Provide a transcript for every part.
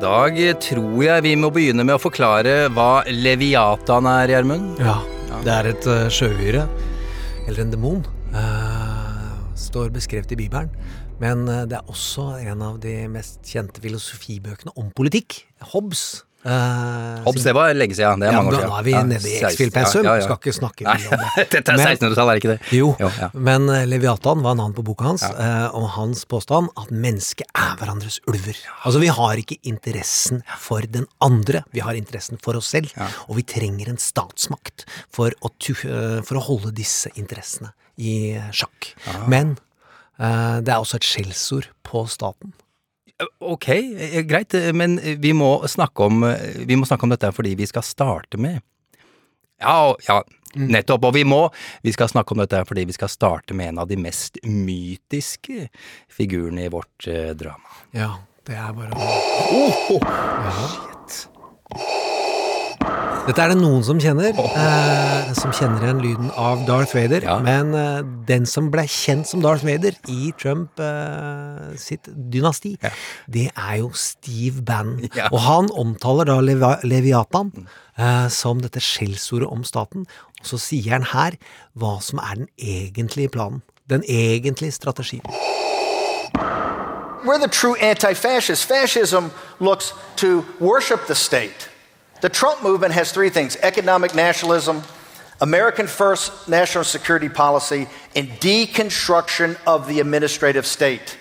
Dag tror jeg vi må begynne med å forklare hva Leviatan er, Gjermund. Ja, det er et uh, sjøhyre, eller en demon. Uh, står beskrevet i Bibelen. Men eh, det er også en av de mest kjente filosofibøkene om politikk. Hobbes. Uh, Hobbs, det var lenge siden. Det er ja, mange år siden. Nå er vi Ja, nede i 16, X-Fill-pensum. ja, ja. Skal ikke snakke mye om det. dette er Men- 1600-tallet, er ikke det? Jo, Jo, ja. men Leviathan Leviatan var navnet på boka hans, eh, og hans påstand at mennesket er hverandres ulver. Altså, vi har ikke interessen for den andre, vi har interessen for oss selv, og vi trenger en statsmakt for å, eh, for å holde disse interessene i sjakk. Men uh, det er også et skjellsord på staten. Ok, eh, greit, eh, men vi må snakke om, eh, vi må snakke om dette fordi vi skal starte med Ja, ja, nettopp. Og vi må Vi skal snakke om dette fordi vi skal starte med en av de mest mytiske figurene i vårt drama. Ja, det er bare ja. Dette er det noen som kjenner, eh, som kjenner igjen lyden av Darth Vader. Ja. Men eh, den som ble kjent som Darth Vader i Trump eh, sitt dynasti, det er jo Steve Bannon. Ja. Og han omtaler da Levi Leviatan eh, som dette skjellsordet om staten. Og så sier han her hva som er den egentlige planen. Den egentlige strategien. We're the true anti-fascist. Fascism looks to worship the state. The Trump movement has three things economic nationalism, American first national security policy, and deconstruction of the administrative state.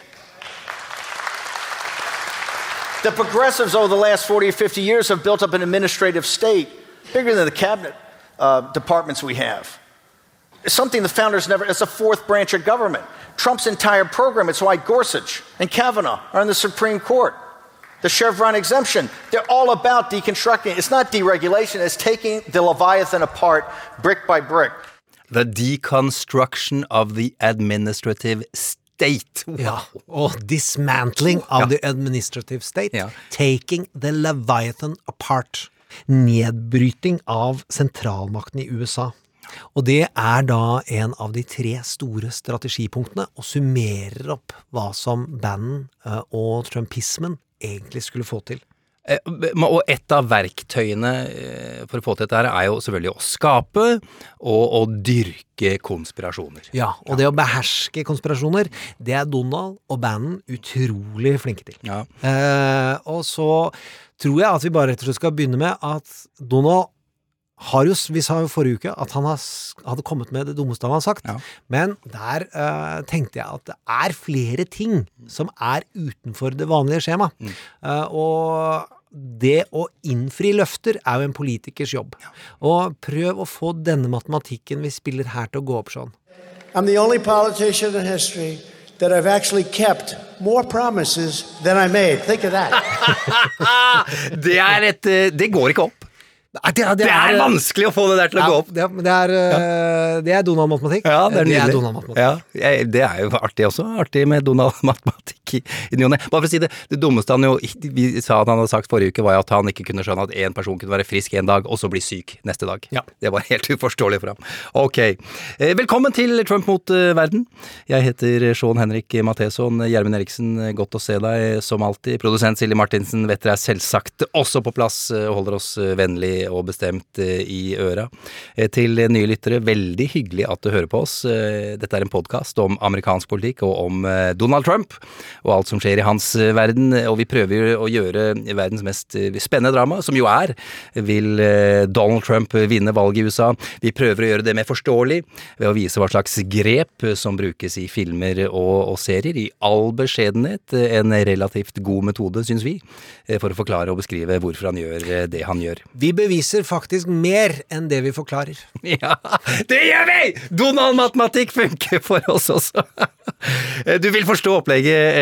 The progressives over the last 40 or 50 years have built up an administrative state bigger than the cabinet uh, departments we have. It's something the founders never, it's a fourth branch of government. Trump's entire program, it's why Gorsuch and Kavanaugh are in the Supreme Court. The Chevron exemption, they're all about deconstructing. It's not deregulation, it's taking the Leviathan apart brick by brick. The deconstruction of the administrative state. Ja, og dismantling av the administrative state. Ja. Taking the Leviathan apart. Nedbryting av sentralmakten i USA. Og det er da en av de tre store strategipunktene, og summerer opp hva som Bannon eh, og trumpismen egentlig skulle få til. Eh, Og et av verktøyene eh, for å få til dette her er jo selvfølgelig å skape og å dyrke konspirasjoner. Ja, og det å beherske konspirasjoner, det er Donald og banden utrolig flinke til. Ja. Eh, og så tror jeg at vi bare rett og slett skal begynne med at Donald har jo, Vi sa jo forrige uke at han har, hadde kommet med det dummeste han har sagt. Ja. Men der uh, tenkte jeg at det er flere ting som er utenfor det vanlige skjemaet. Mm. Uh, og det å innfri løfter er jo en politikers jobb. Og prøv å få denne matematikken vi spiller her til å gå opp sånn. I'm the only politician in history that I've actually kept more promises than I made. Think of that. Det er et eh, Det går ikke opp. Nei, Det, Det er vanskelig å få det der til å gå opp. Det, det er, ja. er Donald-matematikk. Ja, det er nydelig. Donald-matematikk. Ja, jeg, det er jo artig også. Artig med Donald-matematikk i, i ny og ne. Bare for å si det, det dummeste han jo Vi sa han hadde sagt forrige uke, var at han ikke kunne skjønne at én person kunne være frisk en dag, og så bli syk neste dag. Ja. Det var helt uforståelig for ham. Ok. Eh, Velkommen til Trump mot eh, verden. Jeg heter Sean Henrik Matheson. Gjermund Eriksen, eh, godt å se deg som alltid. Produsent Silje Martinsen vet dere er selvsagt også på plass og holder oss vennlig og bestemt i øra. Til nye lyttere, veldig hyggelig at du hører på oss. Dette er en podkast om amerikansk politikk og om Donald Trump og alt som skjer i hans eh, verden. Og vi prøver å gjøre verdens mest eh, spennende drama, som jo er Vil eh, Donald Trump vinne valget i USA? Vi prøver å gjøre det mer forståelig ved å vise hva slags grep som brukes i filmer og, og serier. I all beskjedenhet en relativt god metode, syns vi, for å forklare og beskrive hvorfor han gjør det han gjør. Vi beviser faktisk mer enn det vi forklarer. Ja, det gjør vi! Donald-matematikk funker for oss også. Du vil forstå opplegget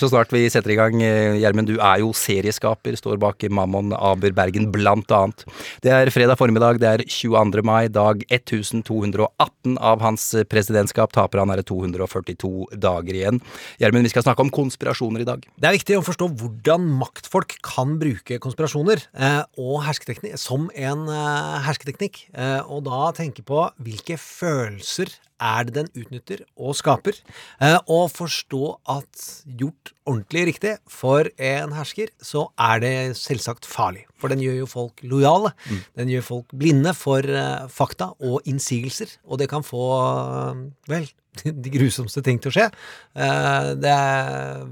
så snart vi setter i gang. Eh, Gjermund, du er jo serieskaper, står bak Mammon Aber Bergen, blant annet. Det er fredag formiddag, det er 22. mai, dag 1218 av hans presidentskap. Taper han er det 242 dager igjen. Gjermund, vi skal snakke om konspirasjoner i dag. Det er viktig å forstå hvordan maktfolk kan bruke konspirasjoner eh, og hersketeknikk som en eh, hersketeknikk, eh, og da tenke på hvilke følelser er det den utnytter og skaper, eh, og forstå at gjort ordentlig riktig for en hersker, så er det selvsagt farlig. For den gjør jo folk lojale. Den gjør folk blinde for uh, fakta og innsigelser, og det kan få, uh, vel, de grusomste ting til å skje. Uh, det,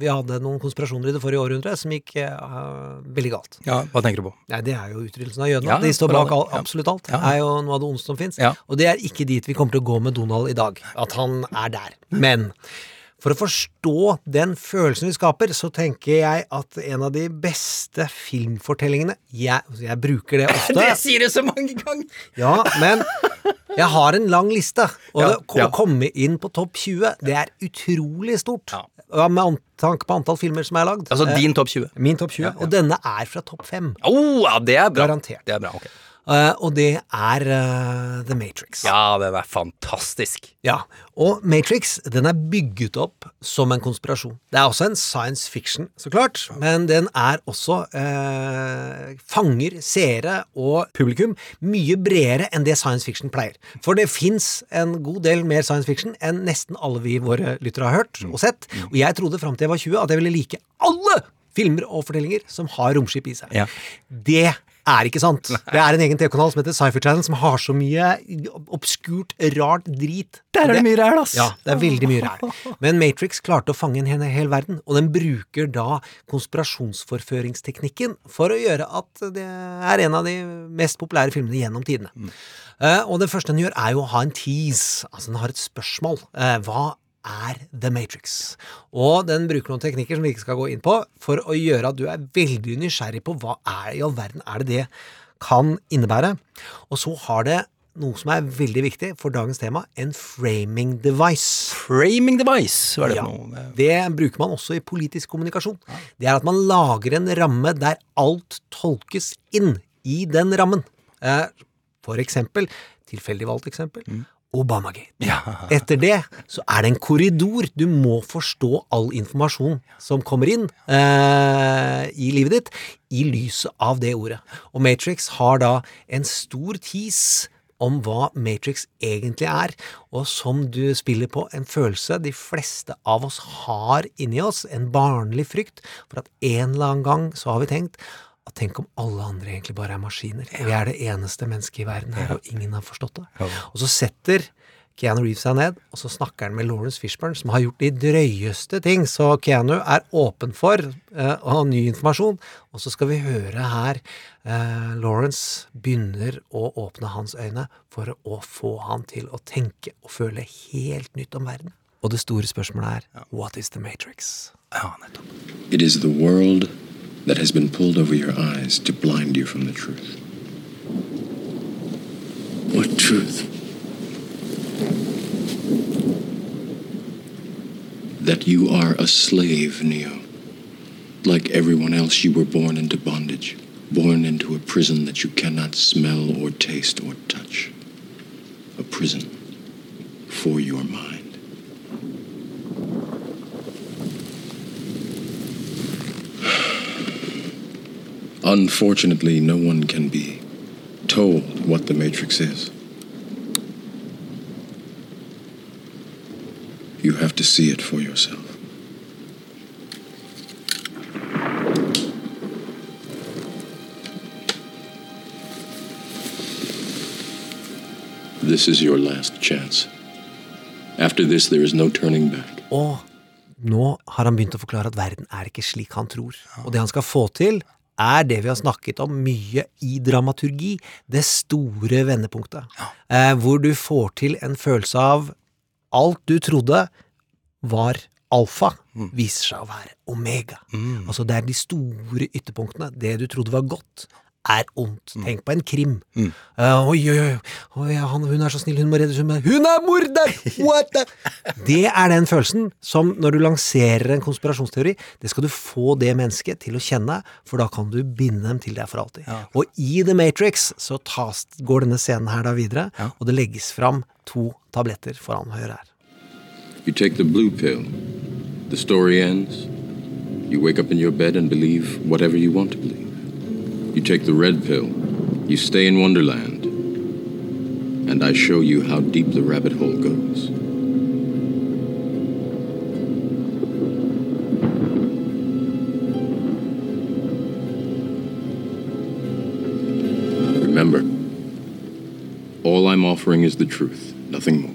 vi hadde noen konspirasjoner i det forrige århundret som gikk veldig galt. Ja, Hva tenker du på? Nei, det er jo utryddelsen av jødene. Ja, de står bak all, absolutt alt. Ja. Det er jo noe av det ondeste som fins. Ja. Og det er ikke dit vi kommer til å gå med Donald i dag. At han er der. Men for å forstå den følelsen vi skaper, så tenker jeg at en av de beste filmfortellingene Jeg, jeg bruker det ofte. Det sier du så mange ganger! Ja, men jeg har en lang liste, og Ja, det, å ja. komme inn på topp 20, det er utrolig stort. Ja. Med tanke på antall filmer som er lagd. Altså Eh, din topp 20. Min topp 20. Og denne er fra topp 5. Oh, ja, det er bra. Garantert. Det er bra, ok. Eh, og det er eh, The Matrix. Ja, den er fantastisk. Ja, Og Matrix den er bygget opp som en konspirasjon. Det er også en science fiction, så klart, men den er også eh, fanger seere og publikum mye bredere enn det science fiction pleier. For det fins en god del mer science fiction enn nesten alle vi våre lyttere har hørt og sett. Og jeg trodde fram til jeg var 20 at jeg ville like alle filmer og fortellinger som har romskip i seg. Ja. Det er ikke sant. Det er en egen TV-kanal som heter Cypher Channel, som har så mye obskurt, rart drit. Der er det mye ræl, ass. Ja, det er veldig mye ræl. Men Matrix klarte å fange en hel, hel verden, og den bruker da konspirasjonsforføringsteknikken for å gjøre at det er en av de mest populære filmene gjennom tidene. Eh, og det første den gjør, er jo å ha en tease. Altså, den har et spørsmål. Uh, hva er The Matrix? Og den bruker noen teknikker som vi ikke skal gå inn på, for å gjøre at du er veldig nysgjerrig på hva er i all verden er det det kan innebære. Og så har det noe som er veldig viktig for dagens tema, en framing device. Framing device, hva er det Ja, for noe? det bruker man også i politisk kommunikasjon. Det er at man lager en ramme der alt tolkes inn i den rammen. Eh, For eksempel, tilfeldig valgt eksempel, Obamagate. Etter det så er det en korridor. Du må forstå all informasjon som kommer inn eh, i livet ditt, i lyset av det ordet. Og Matrix har da en stor tease om hva Matrix egentlig er, og som du spiller på en følelse de fleste av oss har inni oss, en barnlig frykt for at en eller annen gang så har vi tenkt at tenk om alle andre egentlig bare er maskiner. Vi er det eneste mennesket i verden her, og ingen har forstått det. Og så setter Keanu Reeves seg ned, og så snakker han med Lawrence Fishburne, som har gjort de drøyeste ting. Så Keanu er åpen for eh, å ha ny informasjon. Og så skal vi høre her eh, Lawrence begynner å åpne hans øyne for å få han til å tenke og føle helt nytt om verden. Og det store spørsmålet er What is the Matrix? Ja, nettopp. It is the world that has been pulled over your eyes to blind you from the truth. What truth? That you are a slave, Neo. Like everyone else, you were born into bondage, born into a prison that you cannot smell or taste or touch. A prison for your mind. Unfortunately, no one can be told what the Matrix is. You have to see it for yourself. This is your last chance. After this, there is no turning back. Og nå har han begynt å forklare at verden er ikke slik han tror. Og det han skal få til, er det vi har snakket om mye i dramaturgi, det store vendepunktet. Eh, hvor du får til en følelse av alt du trodde var alfa, viser seg å være omega. Altså det er de store ytterpunktene. Det du trodde var godt, er ondt. Tenk på en krim. Eh, oi, oi, oi, oi han, hun er så snill, hun må reddes, hun, må- hun er morder! What the? Det er den følelsen som når du lanserer en konspirasjonsteori, det skal du få det mennesket til å kjenne, for da kan du binde dem til deg for alltid. Og i The Matrix så tas, går denne scenen her da videre, og det legges fram to tabletter foran høyre her. You take the blue pill, the story ends. You wake up in your bed and believe whatever you want to believe. You take the red pill, you stay in Wonderland, and I show you how deep the rabbit hole goes. Remember, all I'm offering is the truth, nothing more.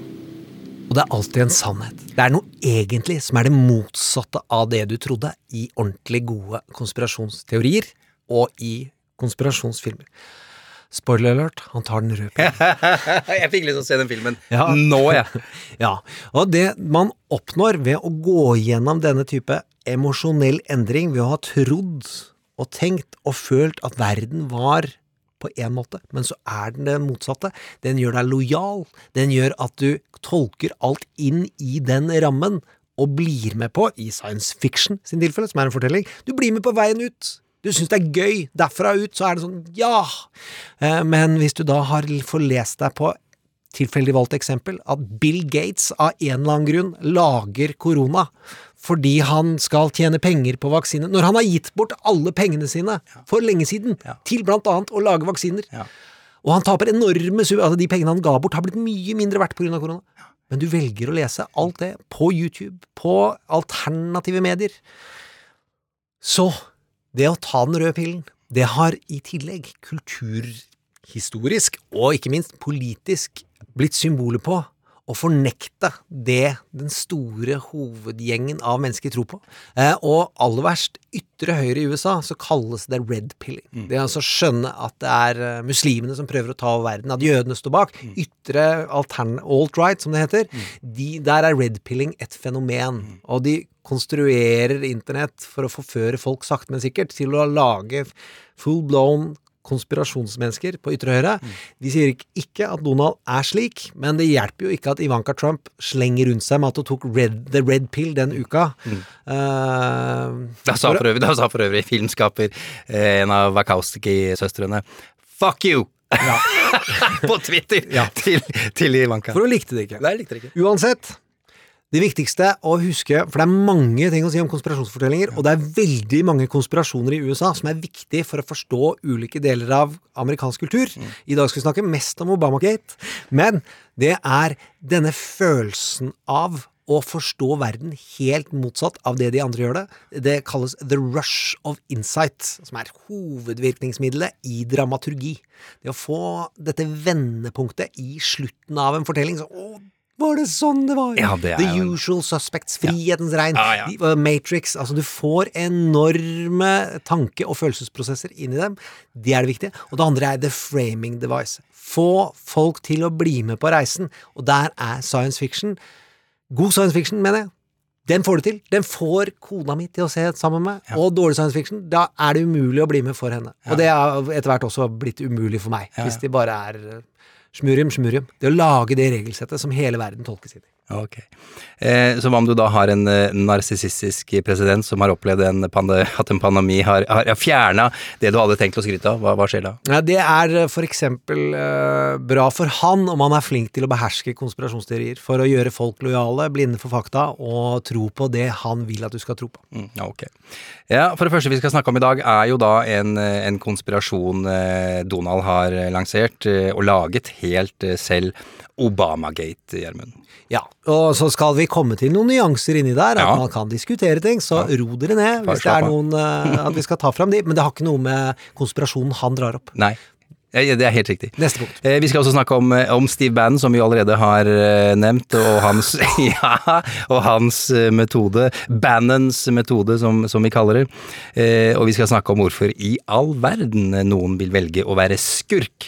Og det er alltid en sannhet. Det er noe egentlig som er det motsatte av det du trodde i ordentlig gode konspirasjonsteorier og i konspirasjonsfilmer. Spoiler alert, han tar den røde jeg fikk lyst til å se den filmen Ja. nå, jeg. Ja, og det man oppnår ved å gå gjennom denne type emosjonell endring ved å ha trodd og tenkt og følt at verden var på en måte, men så er den det motsatte. Den gjør deg lojal. Den gjør at du tolker alt inn i den rammen og blir med på, i science fiction sin tilfelle, som er en fortelling, du blir med på veien ut. Du syns det er gøy. Derfra ut så er det sånn ja! Eh, Men hvis du da har forlest deg på tilfeldig valgt eksempel, at Bill Gates av en eller annen grunn lager korona fordi han skal tjene penger på vaksine, når han har gitt bort alle pengene sine for lenge siden til blant annet å lage vaksiner. Og han taper enorme summer, altså de pengene han ga bort har blitt mye mindre verdt av korona. Men du velger å lese alt det på YouTube, på alternative medier. Så det å ta den røde pillen, det har i tillegg kulturhistorisk, og ikke minst politisk, blitt symbolet på å fornekte det den store hovedgjengen av mennesker tror på. Eh, og aller verst, ytre høyre i USA, så kalles det red pilling. Det er altså å skjønne at det er eh, muslimene som prøver å ta over verden, at jødene står bak. Ytre altern alt-right, som det heter. De, der er red pilling et fenomen. Og de konstruerer internett for å forføre folk sakte, men sikkert til å lage full blown konspirasjonsmennesker på ytre høyre. De sier ikke- at Donald er slik, men det hjelper jo ikke at Ivanka Trump slenger rundt seg med at hun tok red, the red pill den uka. Eh, Da sa for øvrig, da sa for øvrig filmskaper, eh, en av Wachowski-søstrene, fuck you! på Twitter til, til Ivanka. for hun likte det ikke. Nei, likte det ikke. Uansett, det viktigste å huske, for det er mange ting å si om konspirasjonsfortellinger, og det er veldig mange konspirasjoner i USA som er viktig for å forstå ulike deler av amerikansk kultur. I dag skal vi snakke mest om Obamagate, men det er denne følelsen av å forstå verden helt motsatt av det de andre gjør det. Det kalles the rush of insight, som er hovedvirkningsmiddelet i dramaturgi. Det å få dette vendepunktet i slutten av en fortelling. Så, å, var det sånn det var? Ja, det er The usual suspects, frihetens regn, Ja, ja. uh, Matrix. Altså, du får enorme tanke- og følelsesprosesser inn i dem. Det er det viktige. Og det andre er the framing device. Få folk til å bli med på reisen. Og der er science fiction God science fiction, mener jeg. Den får du til. Den får kona mi til å se sammen med. Og dårlig science fiction, da er det umulig å bli med for henne. Og det har etter hvert også blitt umulig for meg, hvis de bare er smurium, smurium. Det å lage det regelsettet som hele verden tolkes inn i. Ok. Eh, så hva om du da har en eh, narsissistisk president som har opplevd en at en pandemi har, har fjerna det du hadde tenkt å skryte av? Hva, hva skjer da? Ja, det er eh, for eksempel eh, bra for han om han er flink til å beherske konspirasjonsteorier, for å gjøre folk lojale, blinde for fakta og tro på det han vil at du skal tro på. Mm, ok. Ja, for det første vi skal snakke om i dag er jo da en, eh, en konspirasjon eh, Donald har lansert og laget helt selv. Obamagate, Gjermund. Ja, og så skal vi komme til noen nyanser inni der, at Ja. man kan diskutere ting, så ro dere ned hvis det er noen uh, at vi skal ta fram de, men det har ikke noe med konspirasjonen han drar opp. Nei. Det er helt riktig. Neste punkt. Eh, Vi skal også snakke om, om Steve Bannon, som vi allerede har eh, nevnt, og hans, ja, og hans eh, metode. Bannons metode, som, som vi kaller det. Eh, Og vi skal snakke om hvorfor i all verden noen vil velge å være skurk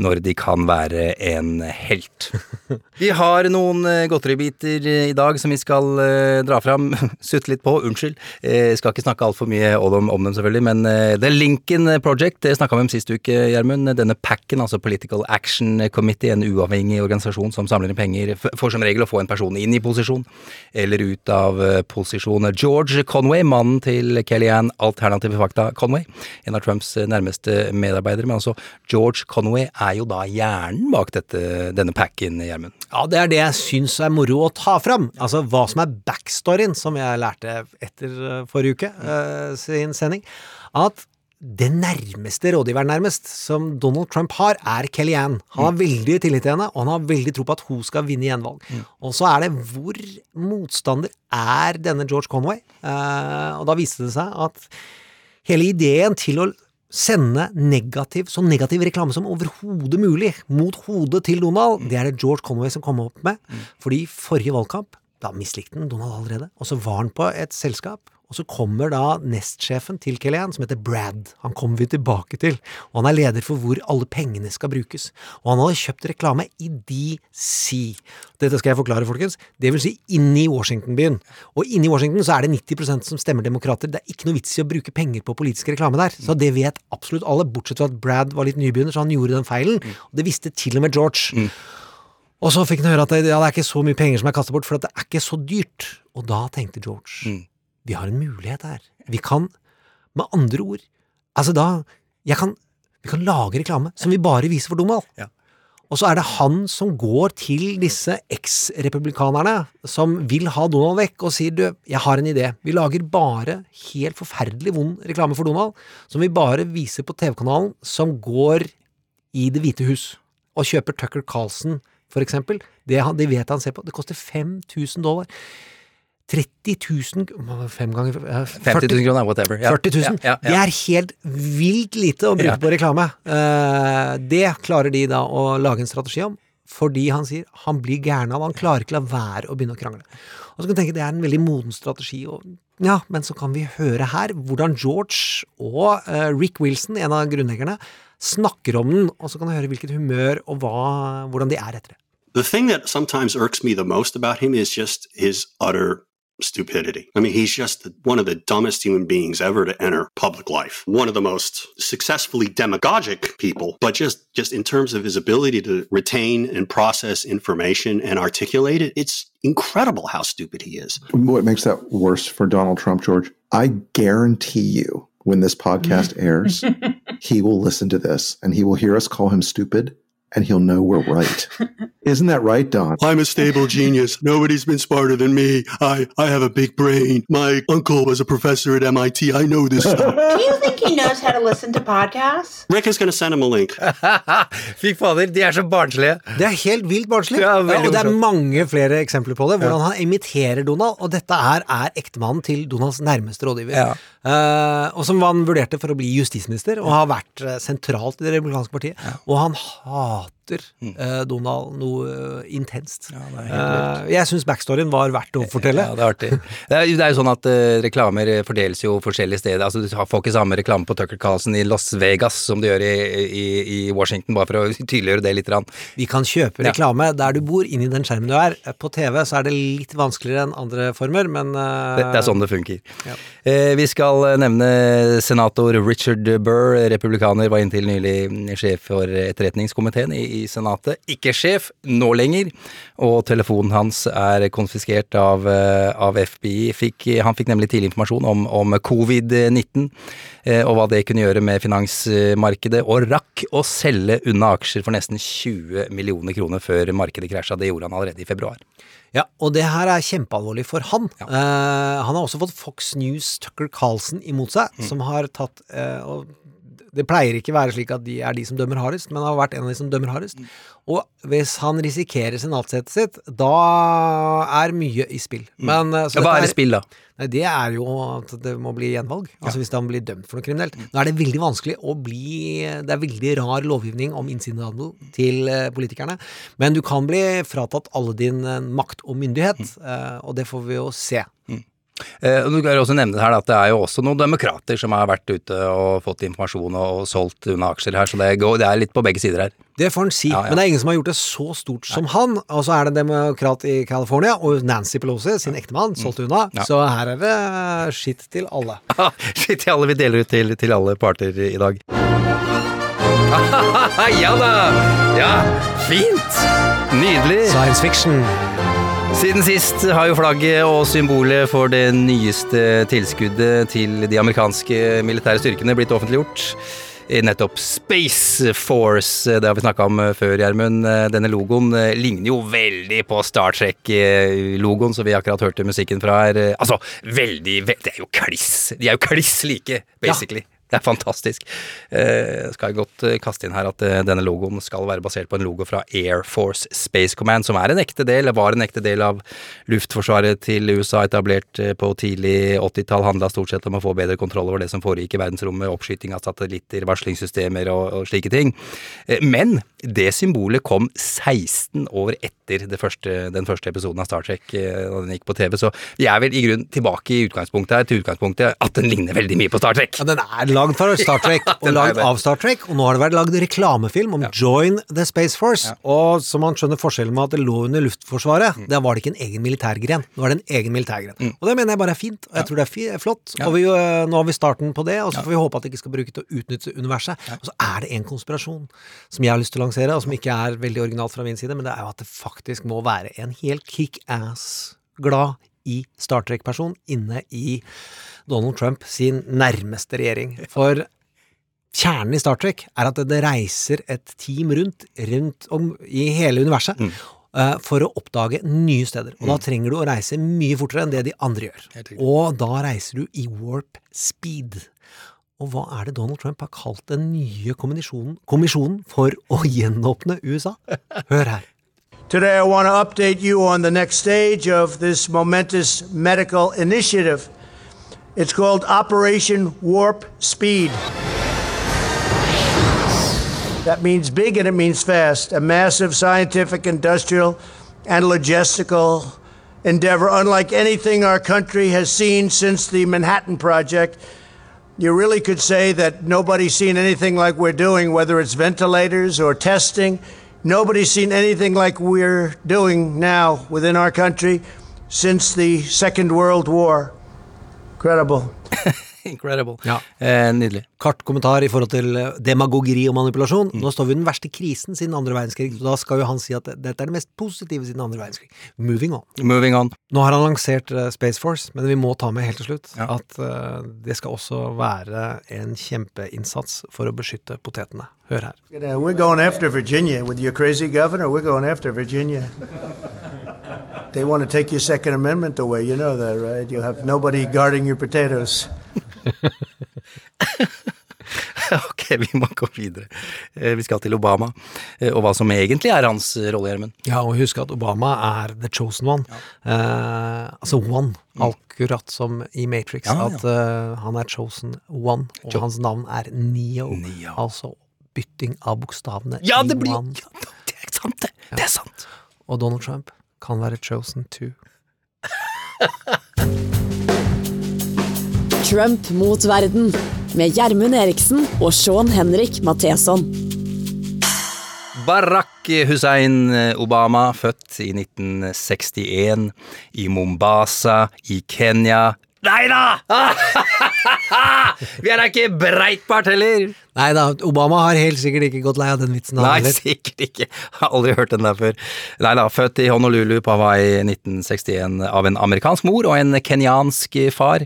når de kan være en helt. Vi har noen eh, godteribiter eh, i dag som vi skal eh, dra fram. Sutte litt på, unnskyld. Jeg skal ikke snakke altfor mye om om dem, selvfølgelig, men The Lincoln Project, det snakka vi om sist uke, Gjermund. Denne PAC-en, altså Political Action Committee, en uavhengig organisasjon som samler inn penger for som regel å få en person inn i posisjon, eller ut av posisjon. George Conway, mannen til Kellyanne Alternative Fakta Conway, en av Trumps nærmeste medarbeidere, men altså George Conway er jo da hjernen bak dette, denne packen, Gjermund. Ja, det er det jeg syns er moro å ta fram. Altså hva som er backstoryen, som jeg lærte etter eh, forrige uke uh, sin sending. At det nærmeste rådgiveren nærmest som Donald Trump har, er Kellyanne. Han har veldig tillit til henne, og han har veldig tro på at hun skal vinne gjenvalg. Og så er det hvor motstander er denne George Conway? Eh, og da viste det seg at hele ideen til å sende negativ, så negativ reklame som overhodet mulig mot hodet til Donald, det er det George Conway som kom opp med. Fordi forrige valgkamp, da mislikte han Donald allerede, og så var han på et selskap, og så kommer da nestsjefen til Kellyanne, som heter Brad. Han kommer vi tilbake til, og han er leder for hvor alle pengene skal brukes. Og han hadde kjøpt reklame i DC. Dette skal jeg forklare, folkens. Det vil si inni Washington-byen. Og inni Washington så er det 90% som stemmer demokrater. Det er ikke noe vits i å bruke penger på politisk reklame der. Så det vet absolutt alle, bortsett fra at Brad var litt nybegynner, så han gjorde den feilen. Og det visste til og med George. Og så fikk han høre at det, ja, det er ikke så mye penger som er kastet bort, for det er ikke så dyrt. Og da tenkte George vi har en mulighet her. Vi kan, med andre ord Altså da jeg kan, Vi kan lage reklame som vi bare viser for Donald. Ja. Og så er det han som går til disse eks-republikanerne som vil ha Donald vekk, og sier du, jeg har en idé. Vi lager bare helt forferdelig vond reklame for Donald, som vi bare viser på TV-kanalen, som går i Det hvite hus, og kjøper Tucker Carlson, for eksempel. Det, han- det vet han ser på. Det koster 5000 dollar. 30 000 Fem ganger 40, 50 000 kroner, whatever. Ja. 40 000. Ja, ja, ja. Det er helt vilt lite å bruke Ja. på reklame. Eh, det klarer de da å lage en strategi om, fordi han sier han blir gæren av Han klarer ikke la være å begynne å krangle. Og så kan du tenke det er en veldig moden strategi. Og, ja, men så kan vi høre her hvordan George og eh, Rick Wilson, en av grunnleggerne, snakker om den, og så kan du høre hvilket humør og hva, hvordan de er etter det. The thing that sometimes irks me the most about him is just his utter stupidity. I mean, he's just the- one of the dumbest human beings ever to enter public life. One of the most successfully demagogic people, but just just in terms of his ability to retain and process information and articulate it, it's incredible how stupid he is. What makes that worse for Donald Trump, George? I guarantee you, when this podcast airs, he will listen to this and he will hear us call him stupid and he'll know we're right. Isn't that right, Don? I'm a stable genius. Nobody's been smarter than me. I, I have a big brain. My uncle was a professor at MIT. I know this stuff. Do you think he knows how to listen to podcasts? Rick is going to send him a link. Fy fader, de er så barnslige! Det er helt vilt barnslig. Ja, Ja, og det er mange flere eksempler på det. Hvordan han imiterer Donald. Og dette her er ektemannen til Donalds nærmeste rådgiver. Ja. Eh, og som han vurderte for å bli justisminister, og har vært eh, sentralt i det republikanske partiet. Og han hater eh, Donald noe eh, intenst. Eh, jeg syns backstoryen var verdt å fortelle. Ja, det er artig. Det er, det er jo sånn at reklamer fordeles jo forskjellige steder. Altså, du får ikke samme reklame på Tucker Carlson i Las Vegas som du gjør i, i, i Washington, bare for å tydeliggjøre det litt. Rann. Vi kan kjøpe Ja. reklame der du bor, inn i den skjermen du er. På TV så er det litt vanskeligere enn andre former, men uh... Det, det er sånn det funker. Ja. Eh, vi skal nevne senator Richard Burr, republikaner, var inntil nylig sjef for etterretningskomiteen i, i Senatet. Ikke sjef nå lenger, og telefonen hans er konfiskert av, eh, av FBI. Fikk, han fikk nemlig tidlig informasjon om, om covid-19 eh, og hva det kunne gjøre med finansmarkedet, og rakk å selge unna aksjer for nesten 20 millioner kroner før markedet krasja. Det gjorde han allerede i februar. Ja, og det her er kjempealvorlig for han. Eh, han har også fått Fox News Tucker Carlson imot seg, som har tatt uh, og Det pleier ikke være slik at de er de som dømmer hardest, men har vært en av de som dømmer hardest. Og hvis han risikerer senatssetet sitt, da er mye i spill. Men, eh, så Ja, hva er i spill, da? Nei, Det er jo at det må bli gjenvalg. Altså hvis han blir dømt for noe kriminelt. Nå er det veldig vanskelig å bli Det er veldig rar lovgivning om innsidehandel til eh, politikerne. Men du kan bli fratatt alle din eh, makt og myndighet, mm. og det får vi jo se. Eh, Du jo også nevne her at det er jo også noen demokrater som har vært ute og fått informasjon og, og solgt unna aksjer her, så det, går, det er litt på begge sider her. Det får han si, Ja, ja. men det er ingen som har gjort det så stort som han. Og så er det en demokrat i California, og Nancy Pelosi, sin ektemann, solgt unna. Ja. Så her er det skitt til alle. Skitt til alle vi deler ut til, til alle parter i dag. ja da! Ja, fint! Nydelig. Science fiction. Siden sist har jo flagget og symbolet for det nyeste tilskuddet til de amerikanske militære styrkene blitt offentliggjort. Nettopp Space Force, det har vi snakka om eh, før, Gjermund. Eh, Denne logoen eh, ligner jo veldig på Star Trek-logoen som vi akkurat hørte musikken fra her. Altså, veldig, veldig Det er jo kliss. De er jo kliss like, basically. Det er fantastisk. Eh, skal jeg godt eh, kaste inn her at eh, denne logoen skal være basert på en logo fra Air Force Space Command, som er en ekte del, var en ekte del av luftforsvaret til USA, etablert eh, på tidlig 80-tall. Handla stort sett om å få bedre kontroll over det som foregikk i verdensrommet, oppskyting av satellitter, varslingssystemer og, og slike ting. Eh, men det symbolet kom 16 år etter det første, den første episoden av Star Trek eh, da den gikk på TV, så vi er vel i grunn tilbake i utgangspunktet her, til utgangspunktet at den ligner veldig mye på Star Trek. Ja, den er lagd for Star Trek, og lagd av Star Trek, og nå har det vært lagd reklamefilm om Join the Space Force. Og som man skjønner forskjellen med at det lå under Luftforsvaret, Mm. der var det ikke en egen militærgren. Nå er det en egen militærgren. Og det mener jeg bare er fint, og jeg tror det er flott. Og vi, øh, nå har vi starten på det, og så får vi håpe at det ikke skal bruke til å utnytte universet. Og så er det en konspirasjon som jeg har lyst til å lansere, og som ikke er veldig originalt fra min side, men det er jo at det faktisk må være en helt kickass-glad i Star Trek-person inne i Donald Trump sin nærmeste regjering. For kjernen i Star Trek er at det reiser et team rundt, rundt om i hele universet eh, for å oppdage nye steder. Og da trenger du å reise mye fortere enn det de andre gjør. Og da reiser du i warp speed. Og hva er det Donald Trump har kalt den nye kommisjonen, kommisjonen for å gjenåpne USA? Hør her. Today, I want to update you on the next stage of this momentous medical initiative. It's called Operation Warp Speed. That means big and it means fast. A massive scientific, industrial, and logistical endeavor, unlike anything our country has seen since the Manhattan Project. You really could say that nobody's seen anything like we're doing, whether it's ventilators or testing. Nobody's seen anything like we're doing now within our country since the Second World War. Incredible. Incredible. Ja. Eh, nydelig. Kart kommentar i forhold til eh, demagogeri og manipulasjon. Nå står vi i den verste krisen siden andre verdenskrig, så da skal jo han si at dette er det mest positive siden andre verdenskrig. Moving on. Moving on. Nå har han lansert eh, Space Force, men vi må ta med helt til slutt Ja. at uh, det skal også være en kjempeinnsats for å beskytte potetene. Hør her. We're going after Virginia with your crazy governor. We're going after Virginia. they want to take your Second Amendment away. You know that, right? You have nobody guarding your potatoes. ok, vi må gå videre. Eh, Vi skal til Obama, eh, og hva som egentlig er hans rolle, Gjermund. Ja, og husk at Obama er the chosen one. Eh, altså one, akkurat som i Matrix. Mm. Ja, ja. At eh, han er chosen one, og hans navn er Neo. Neo. Altså bytting av bokstavene Ja, det blir one. ja, Det er sant, det. Det er sant. Og Donald Trump kan være chosen two. Trump mot verden med Gjermund Eriksen og Sean Henrik Matheson. Barack Hussein Obama, født i 1961 i Mombasa i Kenya. Nei da! Vi er da ikke Breitbart heller! Nei da, Obama har helt sikkert ikke gått lei av den vitsen. Nei, heller. sikkert ikke. Har aldri hørt den der før. Nei da, født i Honolulu på Hawaii 1961 av en amerikansk mor og en kenyansk far.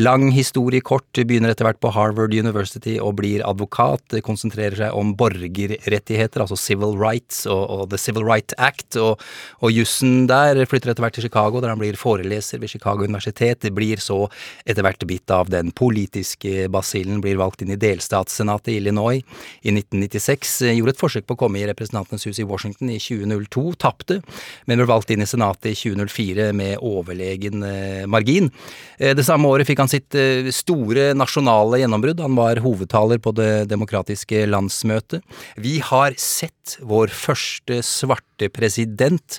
Lang historie kort, begynner etter hvert på Harvard University og blir advokat. Konsentrerer seg om borgerrettigheter, altså civil rights og, og The Civil Right Act og, og jussen der. Flytter etter hvert til Chicago, der han blir foreleser ved Chicago universitet. Blir så etter hvert bitt av den politiske basillen, blir valgt inn i delstatssenatet i Illinois i 1996. eh, Gjorde et forsøk på å komme i Representantenes hus i Washington i 2002, tapte, men ble valgt inn i Senatet i 2004 med overlegen eh, margin. Eh, Det samme året fikk han sitt eh, store nasjonale gjennombrudd. Han var hovedtaler på Det demokratiske landsmøtet. Vi har sett vår første svarte president.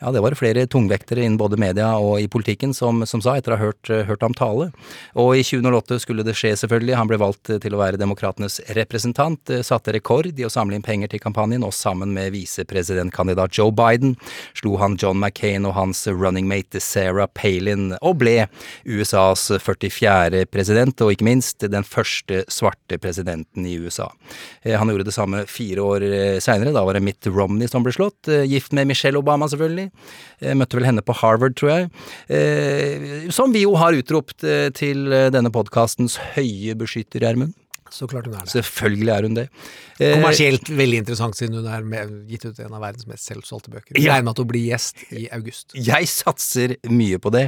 Ja, det var flere tungvektere innen både media og i politikken som, som sa, etter å ha hørt, hørt ham tale. Og i 2008 skulle det skje, selvfølgelig. Han ble valgt til å være demokratenes representant, eh, satte rekord i å samle inn penger til kampanjen, og sammen med visepresidentkandidat Joe Biden slo han John McCain og hans running mate Sarah Palin, og ble USAs 44. president, og ikke minst den første svarte presidenten i USA. Eh, Han gjorde det samme fire år seinere, da var det Mitt Romney som ble slått, eh, gift med Michelle Obama selvfølgelig. Eh, Møtte vel henne på Harvard, tror jeg. Eh, Som vi jo har utropt til denne podkastens høye beskytter, Gjermund. Så klart hun er det. Selvfølgelig er hun det. Eh, Kommersielt veldig interessant, siden hun er med, gitt ut en av verdens mest selvsolgte bøker. Ja. Regner med at hun blir gjest i august. Jeg satser mye på det.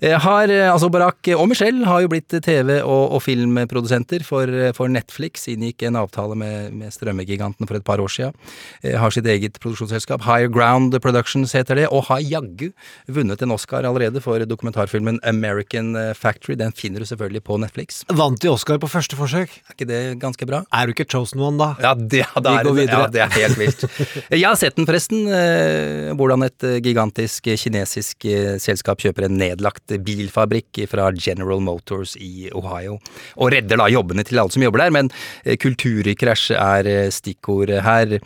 Eh, Har, eh, altså Barack og Michelle har jo blitt TV- og, og filmprodusenter for, for Netflix. Inngikk en avtale med, med strømmegiganten for et par år. Eh, Har sitt eget produksjonsselskap. Higher Ground Productions heter det, og har jaggu vunnet en Oscar allerede for dokumentarfilmen American Factory. Den finner du selvfølgelig på Netflix. Vant de Oscar på første forsøk? Er ikke det ganske bra? Er du ikke chosen one, da? Ja, det, ja, det, Vi er ja, det er helt vilt. Jeg har sett den forresten, eh, hvordan et eh, gigantisk eh, kinesisk selskap kjøper en nedlagt bilfabrikk fra General Motors i Ohio, og redder da jobbene til alle som jobber der, men kulturkrasj er stikkord her.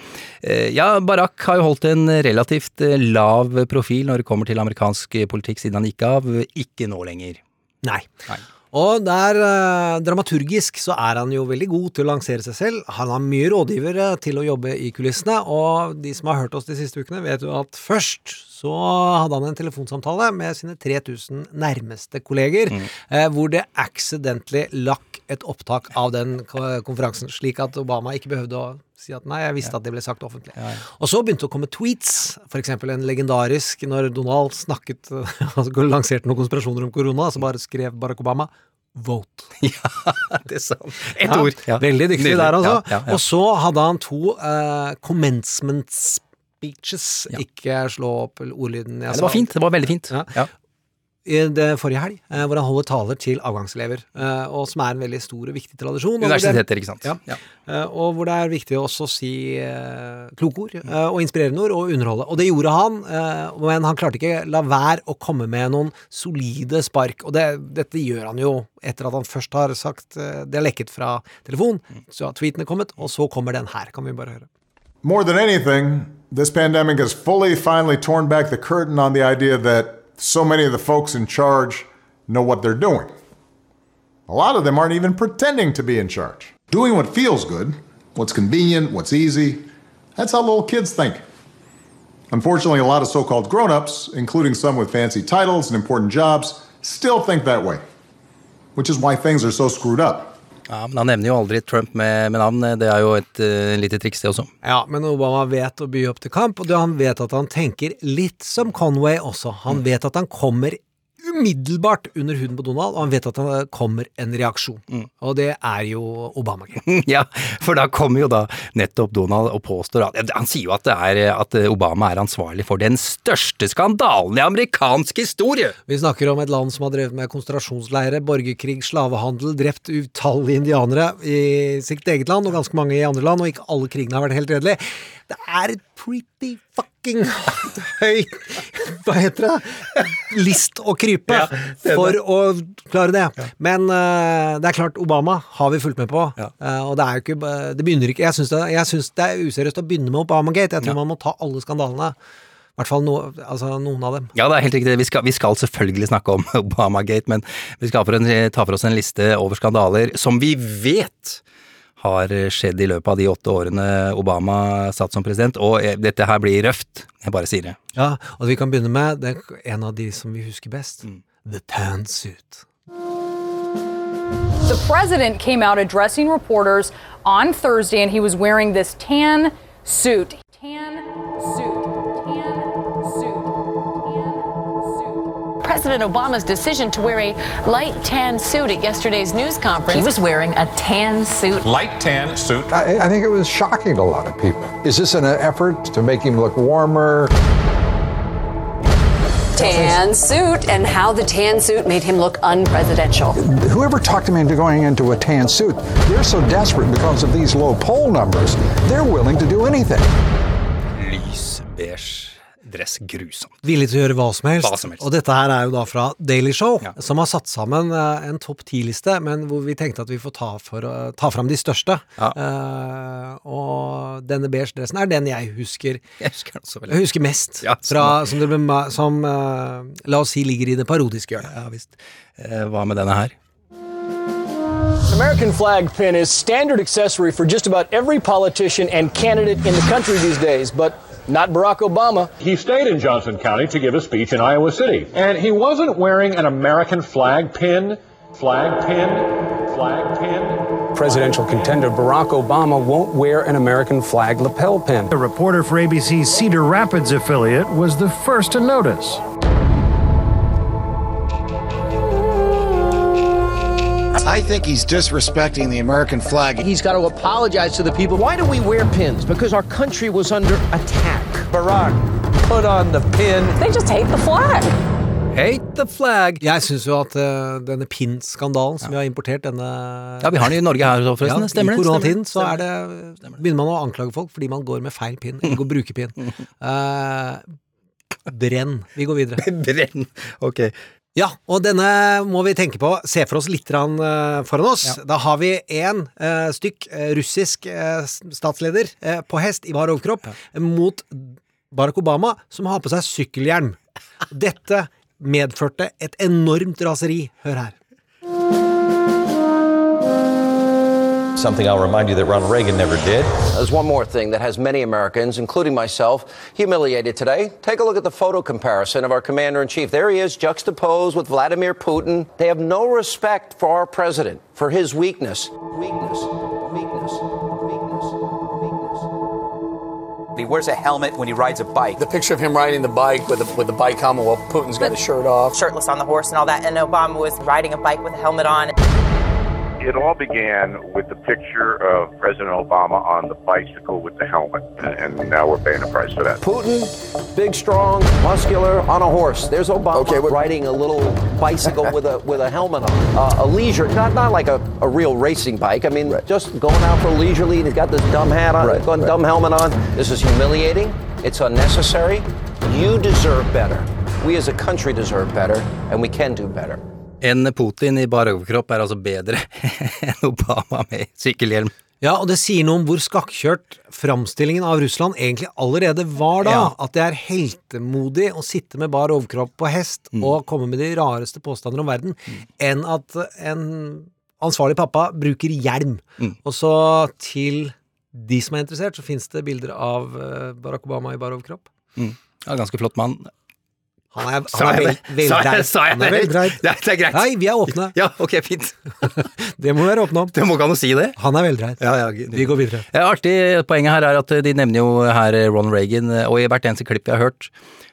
Ja, Barack har jo holdt en relativt lav profil når det kommer til amerikansk politikk siden han gikk av, ikke nå lenger. Nei. Nei. Og der, eh, dramaturgisk, så er han jo veldig god til å lansere seg selv. Han har mye rådgivere til å jobbe i kulissene, og de som har hørt oss de siste ukene, vet jo at først så hadde han en telefonsamtale med sine 3000 nærmeste kolleger, eh, hvor det accidentally lakk et opptak av den konferansen, slik at Obama ikke behøvde å si at nei, jeg visste at det ble sagt offentlig. Og så begynte det å komme tweets, eksempel en legendarisk når Donald snakket altså lanserte noen konspirasjoner om korona, så bare skrev Barack Obama Vote. Ja, det er sant. Ett Ja, ord. Ja. Veldig dyktig Nydelig. der, altså. Ja, ja, ja. Og så hadde han to eh, commencement speeches. Ja. Ikke slå opp ordlyden jeg sa. det var fint. Det var veldig fint. Ja. Ja. I det forrige helg, eh, hvor han holder taler til avgangselever, eh, og som er en veldig stor og viktig tradisjon. Universiteter, ikke sant. Ja. Ja. Eh, og hvor det er viktig også å si kloke ord, og inspirerende ord, og underholde. Og det gjorde han, eh, men han klarte ikke la være å komme med noen solide spark. Og det, dette gjør han jo etter at han først har sagt Det er lekket fra telefon, så har tweeten kommet, og så kommer den her. Kan vi bare høre. More than anything, this pandemic has fully, finally torn back the curtain on the idea that so many of the folks in charge know what they're doing. A lot of them aren't even pretending to be in charge. Doing what feels good, what's convenient, what's easy, that's how little kids think. Unfortunately, a lot of so called grown ups, including some with fancy titles and important jobs, still think that way, which is why things are so screwed up. Ja, men Han nevner jo aldri Trump med, med navn. Det er jo et uh, lite triks, det også. Ja, men Obama vet å by opp til kamp, og han vet at han tenker litt som Conway også. Han vet at han kommer umiddelbart under huden på Donald, og han vet at det kommer en reaksjon. Og det er jo Obamagate. ja, for da kommer jo da nettopp Donald og påstår at Han sier jo at, det er, at Obama er ansvarlig for den største skandalen i amerikansk historie! Vi snakker om et land som har drevet med konsentrasjonsleire, borgerkrig, slavehandel, drept utallige indianere i sitt eget land, og ganske mange i andre land, og ikke alle krigene har vært helt redelige. Det er et pretty fucking høy Hva heter det? List å krype Ja, det for å klare det. Men uh, det er klart, Obama har vi fulgt med på. Ja. Uh, og det er jo ikke Det begynner ikke Jeg syns det, det er useriøst å begynne med Obamagate. Jeg tror man må ta alle skandalene. I hvert fall no, altså noen av dem. Ja, det er helt riktig. Vi skal, vi skal selvfølgelig snakke om Obamagate, men vi skal for en, ta for oss en liste over skandaler som vi vet har skjedd i løpet av de åtte årene Obama satt som president, og eh, dette her blir røft. Jeg bare sier det. Ja, og vi kan begynne med det, er en av de som vi husker best. The Tan Suit. The president came out addressing reporters on Thursday, and he was wearing this tan suit. Tan suit. President Obama's decision to wear a light tan suit at yesterday's news conference. He was wearing a tan suit. Light tan suit. I, I think it was shocking to a lot of people. Is this an effort to make him look warmer? tan suit and how the tan suit made him look unpresidential. Whoever talked him into going into a tan suit, they're so desperate because of these low poll numbers, they're willing to do anything. Lysbeige dress. Grusomt. Villig til å gjøre hva som helst. Hva som helst. Og dette her er jo da fra Daily Show, som har satt sammen eh, en topp ti-liste, men hvor vi tenkte at vi får ta, for, ta fram de største. Eh, og denne beige dressen er den jeg husker Jeg husker den så veldig. Jeg husker mest. Ja, fra, som, det ble som uh, la oss si ligger i det parodiske hjørnet. Ja visst. Uh, hva med denne her? American flag pin is standard accessory for just about every politician and candidate in the country these days, but not Barack Obama. He stayed in Johnson County to give a speech in Iowa City. And he wasn't wearing an American flag pin, flag pin, flag pin. Presidential contender Barack Obama won't wear an American flag lapel pin. A reporter for ABC's Cedar Rapids affiliate was the first to notice. I think he's disrespecting the American flag. He's got to apologize to the people. Why do we wear pins? Because our country was under attack. Barack, put on the pin. They just hate the flag. Hate the flag! Jeg syns jo at uh, denne pin-skandalen som vi har importert, denne Ja, vi har den i Norge her forresten. Ja, Stemmer det? I koronatiden så er det, begynner man å anklage folk fordi man går med feil pin, ikke å bruke pin. Uh, brenn. Vi går videre. Brenn. Ok. Ja, og denne må vi tenke på. Se for oss litt eh, foran oss. Da har vi én uh, stykk eh, russisk eh, statsleder eh, på hest i bar overkropp mot Barack Obama, som har på seg sykkelhjelm. Dette medførte et enormt raseri. Hør her. Something I'll remind you that Ronald Reagan never did. There's one more thing that has many Americans, including myself, humiliated today. Take a look at the photo comparison of our commander in chief. There he is, juxtaposed with Vladimir Putin. They have no respect for our president, for his weakness. Weakness, weakness, weakness, weakness. He wears a helmet when he rides a bike. The picture of him riding the bike with the, with the bike helmet while Putin's got his shirt off. shirtless on the horse and all that, and Obama was riding a bike with a helmet on. It all began with the picture of President Obama on the bicycle with the helmet, and, and now we're paying the price for that. Putin, big, strong, muscular, on a horse. There's Obama riding a little bicycle with a with a helmet on. Uh, a leisure, not not like a, a real racing bike. I mean, just going out for leisurely, and he's got this dumb hat on, got dumb helmet on. This is humiliating. It's unnecessary. You deserve better. We as a country deserve better, and we can do better. En Putin i bar overkropp er altså bedre enn Obama med sykkelhjelm. Ja, og det sier noe om hvor skakkjørt framstillingen av Russland egentlig allerede var da. Ja. At det er heltemodig å sitte med bar overkropp på hest Mm. og komme med de rareste påstander om verden, enn at en ansvarlig pappa bruker hjelm. Mm. Og så til de som er interessert, så fins det bilder av eh, Barack Obama i bar overkropp. Mm. Ja, ganske flott mann. Han er, Sa han er jeg vel, det? Sa jeg- veldreid. sa jeg er det? veldreid. Det er greit. Nei, vi er åpne. Ja, ok, fint. Det må være åpne om. Det må ikke an å si det. Han er veldreid. Ja, ja, Vi går videre. Ja, artig. Poenget her er at de nevner jo her Ron Reagan, og i hvert eneste klipp vi har hørt,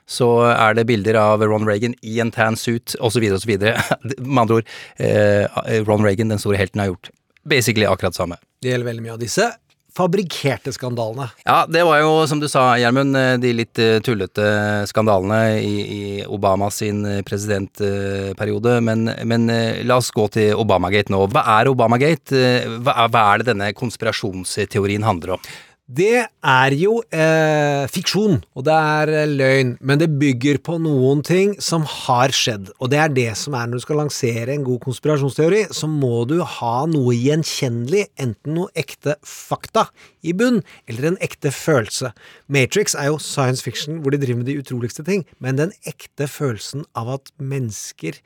så er det bilder av Ron Reagan i en tan suit, osv., osv. Med andre ord, eh, Ron Reagan, den store helten, har gjort basically akkurat samme. Det gjelder veldig mye av disse fabrikkerte skandalene. Ja, det var jo, som du sa, Gjermund, eh, de litt eh, tullete skandalene i, i Obamas sin eh, presidentperiode. Men, men la oss gå til Obamagate nå. Hva er Obamagate? Hva hva er det denne konspirasjonsteorien handler om? Det er jo eh, fiksjon, og det er eh, løgn, men det bygger på noen ting som har skjedd. Og det er det som er når du skal lansere en god konspirasjonsteori, så må du ha noe gjenkjennelig, enten noe ekte fakta i bunn, eller en ekte følelse. Matrix er jo science fiction hvor de driver med de utroligste ting, men den ekte følelsen av at mennesker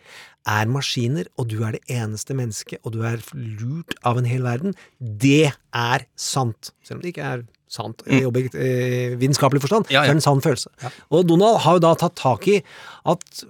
er maskiner, og du er det eneste mennesket, og du er lurt av en hel verden, det er sant. Selv om det ikke er sant i objekt, eh, vitenskapelig forstand, Ja, ja. så er det en sann følelse. Og Donald har jo da tatt tak i at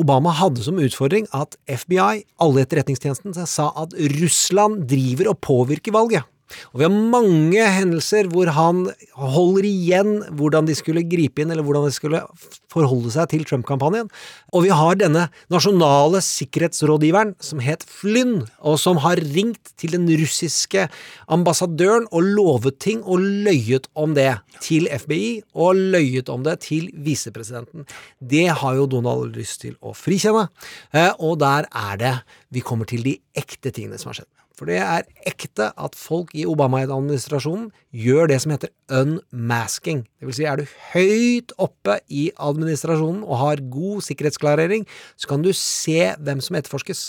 Obama hadde som utfordring at FBI, alle etterretningstjenestene, sa at Russland driver og påvirker valget. Og vi har mange hendelser hvor han holder igjen hvordan de skulle gripe inn, eller hvordan de skulle forholde seg til Trump-kampanjen. Og vi har denne nasjonale sikkerhetsrådgiveren som het Flynn, og som har ringt til den russiske ambassadøren og lovet ting og løyet om det til FBI, og løyet om det til visepresidenten. Det har jo Donald lyst til å frikjenne, eh, og der er det vi kommer til de ekte tingene som har skjedd. For det er ekte at folk i Obama-administrasjonen gjør det som heter unmasking. Det vil si, er du høyt oppe i administrasjonen og har god sikkerhetsklarering, så kan du se hvem som etterforskes.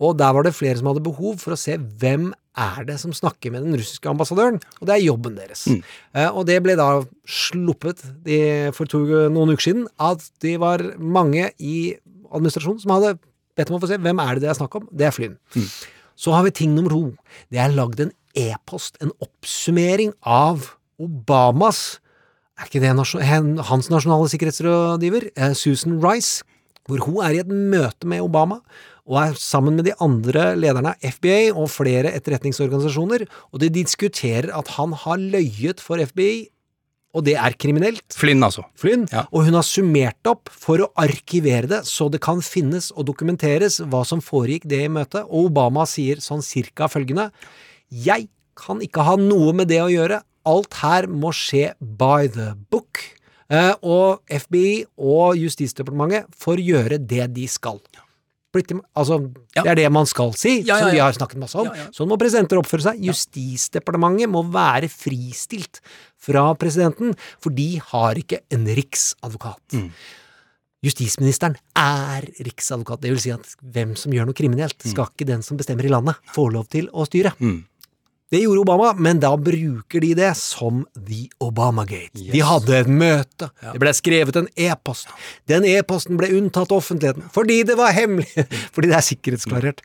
Og der var det flere som hadde behov for å se hvem er det som snakker med den russiske ambassadøren, og det er jobben deres. Mm. Eh, og det ble da sluppet de, for to, noen uker siden at det var mange i administrasjonen som hadde bedt om å få se hvem er det det er snakk om. Det er Flynn. Så har vi ting nummer to. Det er lagd en e-post, en oppsummering av Obamas Er ikke det hans nasjonale sikkerhetsrådgiver, eh, Susan Rice, hvor hun er i et møte med Obama og er sammen med de andre lederne av FBI og flere etterretningsorganisasjoner, og de diskuterer at han har løyet for FBI, og det er kriminelt. Flynn, altså. Flynn, og hun har summert opp for å arkivere det, så det kan finnes og dokumenteres hva som foregikk det i møtet, og Obama sier sånn cirka følgende Jeg kan ikke ha noe med det å gjøre, alt her må skje by the book, eh, og FBI og Justisdepartementet får gjøre det de skal. Altså, Det er det man skal si, Ja, ja, som vi har snakket masse om. Sånn må presidenter oppføre seg. Justisdepartementet må være fristilt fra presidenten, for de har ikke en riksadvokat. Mm. Justisministeren er riksadvokat, det vil si at hvem som gjør noe kriminelt, skal ikke den som bestemmer i landet, få lov til å styre. Det gjorde Obama, men da bruker de det som The Obamagate. De hadde et møte, det ble skrevet en e-post. Den e-posten ble unntatt offentligheten fordi det var hemmelig, fordi det er sikkerhetsklarert.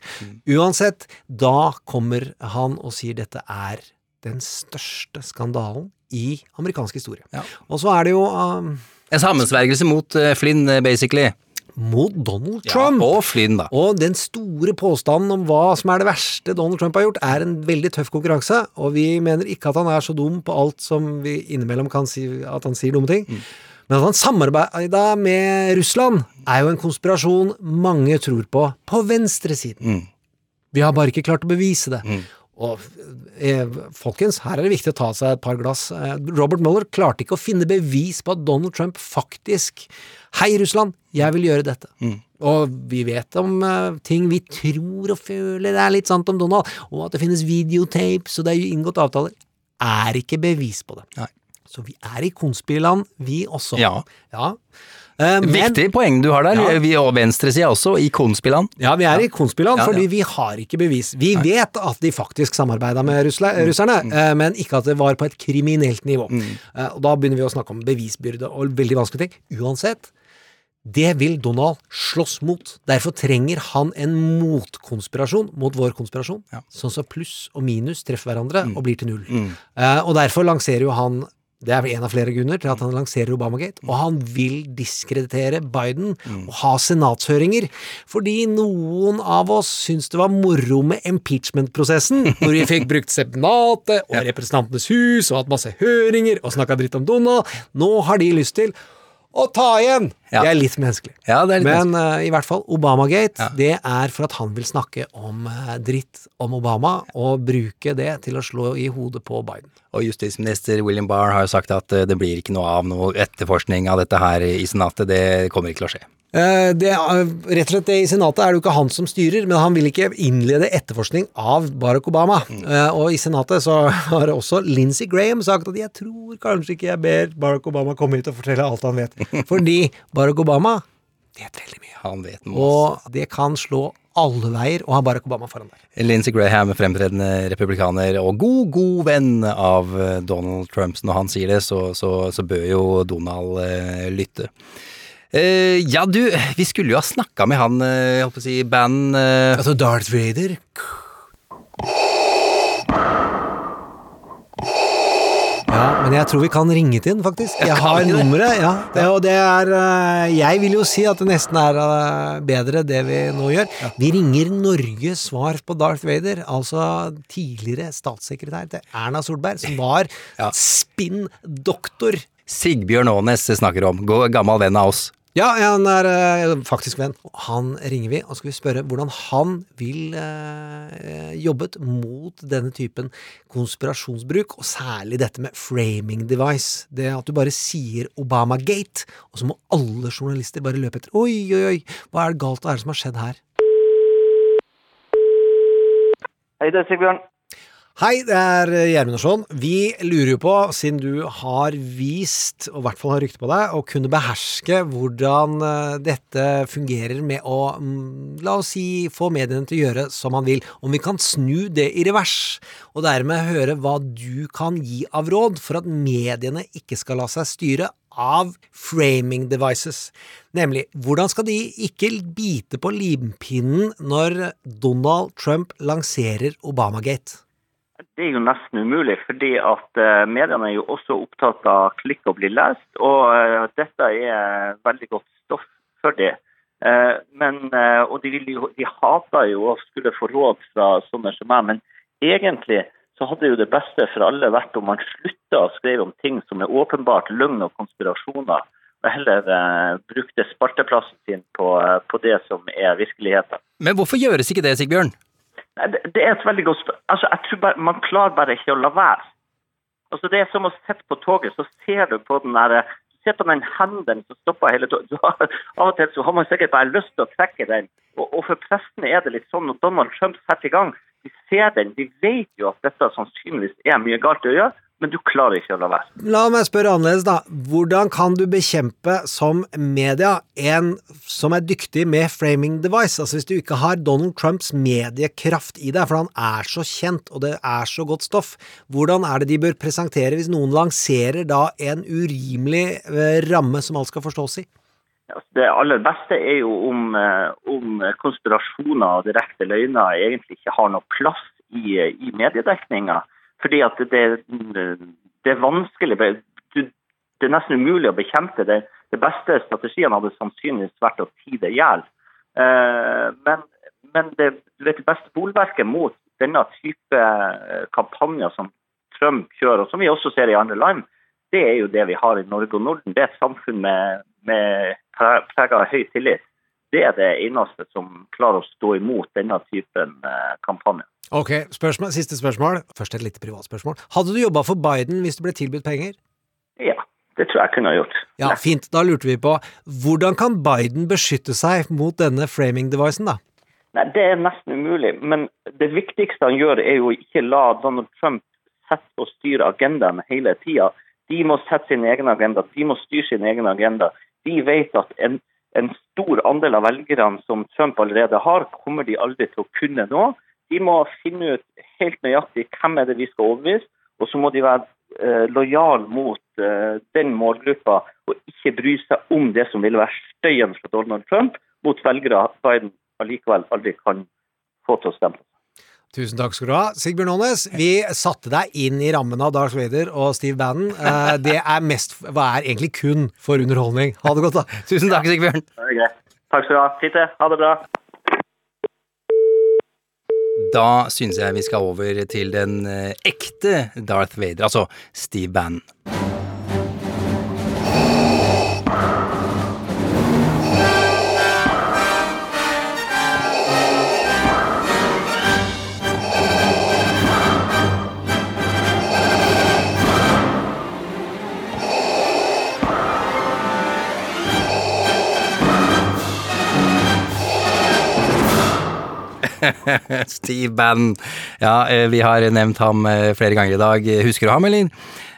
Uansett, da kommer han og sier dette er den største skandalen i amerikansk historie. Og så er det jo um, En sammensvergelse mot uh, Flynn, eh, basically. Mot Donald Trump. Ja, og Flynn, da. Og den store påstanden om hva som er det verste Donald Trump har gjort, er en veldig tøff konkurranse, og vi mener ikke at han er så dum på alt som vi innimellom kan si at han sier dumme ting. Men at han samarbeida med Russland, er jo en konspirasjon mange tror på på venstresiden. Vi har bare ikke klart å bevise det. Og eh, folkens, her er det viktig å ta seg et par glass. Eh, Robert Mueller klarte ikke å finne bevis på at Donald Trump faktisk Hei, Russland, jeg vil gjøre dette. Og vi vet om eh, ting vi tror og føler er litt sant om Donald, og at det finnes videotapes, og det er jo inngått avtaler, er ikke bevis på det. Så vi er i konspiland, vi også. Ja. Ja. Eh, men- Viktig poeng du har der. Ja. Vi og venstresida også, i konspiland. Ja, vi er i konspiland, Ja, ja. fordi vi har ikke bevis. Vi vet at de faktisk samarbeida med russla- russerne, eh, men ikke at det var på et kriminelt nivå. Eh, Og da begynner vi å snakke om bevisbyrde og veldig vanskelige ting. Uansett, det vil Donald slåss mot. Derfor trenger han en motkonspirasjon mot vår konspirasjon, sånn så pluss og minus treffer hverandre og blir til null. Eh, Og derfor lanserer jo han det er en av flere grunner til at han lanserer Obamagate, og han vil diskreditere Biden og ha senatshøringer, fordi noen av oss syns det var moro med impeachment-prosessen, hvor vi fikk brukt Senatet og Representantenes hus og hatt masse høringer og snakka dritt om Donald. Nå har de lyst til å ta igjen! Det er litt menneskelig. Ja, det er litt Men eh, i hvert fall, Obamagate, det er for at han vil snakke om uh, dritt om Obama, og bruke det til å slå i hodet på Biden. Og justisminister William Barr har jo sagt at uh, det blir ikke noe av noe etterforskning av dette her i Senatet. Det kommer ikke til å skje. Eh, Det, rett og slett det I Senatet er det jo ikke han som styrer, men han vil ikke innlede etterforskning av Barack Obama. Mm. Og i Senatet så har også Lindsey Graham sagt at jeg tror kanskje ikke jeg ber Barack Obama komme hit og fortelle alt han vet. Fordi Barack Obama vet veldig mye. Han vet masse. Og det kan slå alle veier å ha Barack Obama foran der. Lindsey Graham, fremtredende republikaner og god, god venn av eh, Donald Trump. Når han sier det, så, så, så bør jo Donald eh, lytte. Eh, ja, du, vi skulle jo ha snakka med han, uh, jeg holdt på å si, band uh... Altså Darth Vader. Ja, men jeg tror vi kan ringe til den, faktisk. Jeg har nummeret. Ja. Det, og det er Jeg vil jo si at det nesten er bedre det vi nå gjør. Vi ringer Norges svar på Darth Vader, altså tidligere statssekretær til Erna Solberg, som var spinndoktor. Sigbjørn Aanes snakker om. Gå- Gammel venn av oss. Ja, han er eh, faktisk venn. Han ringer vi, og skal vi spørre hvordan han vil eh, jobbet mot denne typen konspirasjonsbruk, og særlig dette med framing device. Det at du bare sier Obamagate, og så må alle journalister bare løpe etter. Oi, oi, oi, hva er det galt, hva er det som har skjedd her? Hei, det er Sigbjørn. Hei, det er Gjermund Sjån. Vi lurer jo på, siden du har vist, og i hvert fall har rykte på deg, å kunne beherske hvordan eh, dette fungerer med å, mm, la oss si, få mediene til å gjøre som man vil, om vi kan snu det i revers, og dermed høre hva du kan gi av råd for at mediene ikke skal la seg styre av framing devices. Nemlig, hvordan skal de ikke bite på limpinnen når Donald Trump lanserer Obamagate? Det er jo nesten umulig, fordi at eh, mediene er jo også opptatt av klikk og bli lest, og eh, dette er veldig godt stoff for det. Eh, men, og de, jo, de hater jo å skulle få råd fra sånne som meg, men egentlig så hadde jo det beste for alle vært om man slutta å skrive om ting som er åpenbart løgn og konspirasjoner, og heller brukte sparteplassen sin på, på det som er virkeligheten. Men hvorfor gjøres ikke det, Sigbjørn? Det, er et veldig godt spørsmål. Altså, jeg tror bare, Man klarer bare ikke å la være. Altså, Det er som å sitte på toget, så ser du på den der, du på den hendene som stopper hele toget. Har- Av og til så har man sikkert bare lyst til å trekke den. Og, og for prestene er det litt sånn når Donald Trump setter i gang. De ser den, de vet jo at dette sannsynligvis er mye galt å gjøre, men du klarer ikke å la være. La meg spørre annerledes, da. Hvordan kan du bekjempe som media en som er dyktig med framing device? Altså hvis du ikke har Donald Trumps mediekraft i deg, for han er så kjent, og det er så godt stoff, hvordan er det de bør presentere hvis noen lanserer da en urimelig eh, ramme som alt skal forstås i? Altså, Det aller beste er jo om, eh, om konspirasjoner og direkte løgner egentlig ikke har noe plass i, i mediedekninga. Fordi at det, det er vanskelig Det er nesten umulig å bekjempe det. Det beste strategien hadde sannsynligvis vært å tie det i hjel. Eh, Men, men det, det beste bolverket mot denne type eh, kampanjer som Trump kjører, og som vi også ser i andre land, det er jo det vi har i Norge og Norden. Det er et samfunn med, med prega av høy tillit. Det er det eneste som klarer å stå imot denne typen eh, kampanje. Ok, spørsmål, siste spørsmål. Først et lite privatspørsmål. Hadde du jobba for Biden hvis du ble tilbudt penger? Ja, det tror jeg kunne ha gjort. Ja, fint. Da lurte vi på hvordan kan Biden beskytte seg mot denne framing-devicen, da? Nei, Det er nesten umulig. Men det viktigste han gjør, er jo ikke la Donald Trump sette og styre agendaen hele tida. De må sette sin egen agenda, de må styre sin egen agenda. De vet at en, en stor andel av velgerne som Trump allerede har, kommer de aldri til å kunne nå. De må finne ut helt nøyaktig hvem er det vi skal overbevise, og så må de være eh, lojal mot eh, den målgruppa og ikke bry seg om det som vil være støyen fra Donald Trump mot velgere Biden allikevel aldri kan få til å stemme. Tusen takk skal du ha. Sigbjørn Aanes, vi satte deg inn i rammen av Darth Vader og Steve Bannon. Eh, Det er mest, hva er egentlig kun for underholdning. Ha det godt, da. Tusen takk, Sigbjørn. Det er greit. Takk skal du ha. Fint det. Ha det bra. Da syns jeg vi skal over til den eh, ekte Darth Vader, altså Steve Bannon. Steve Bannon. Ja, eh, vi har nevnt ham eh, flere ganger i dag. Husker du ham, eller?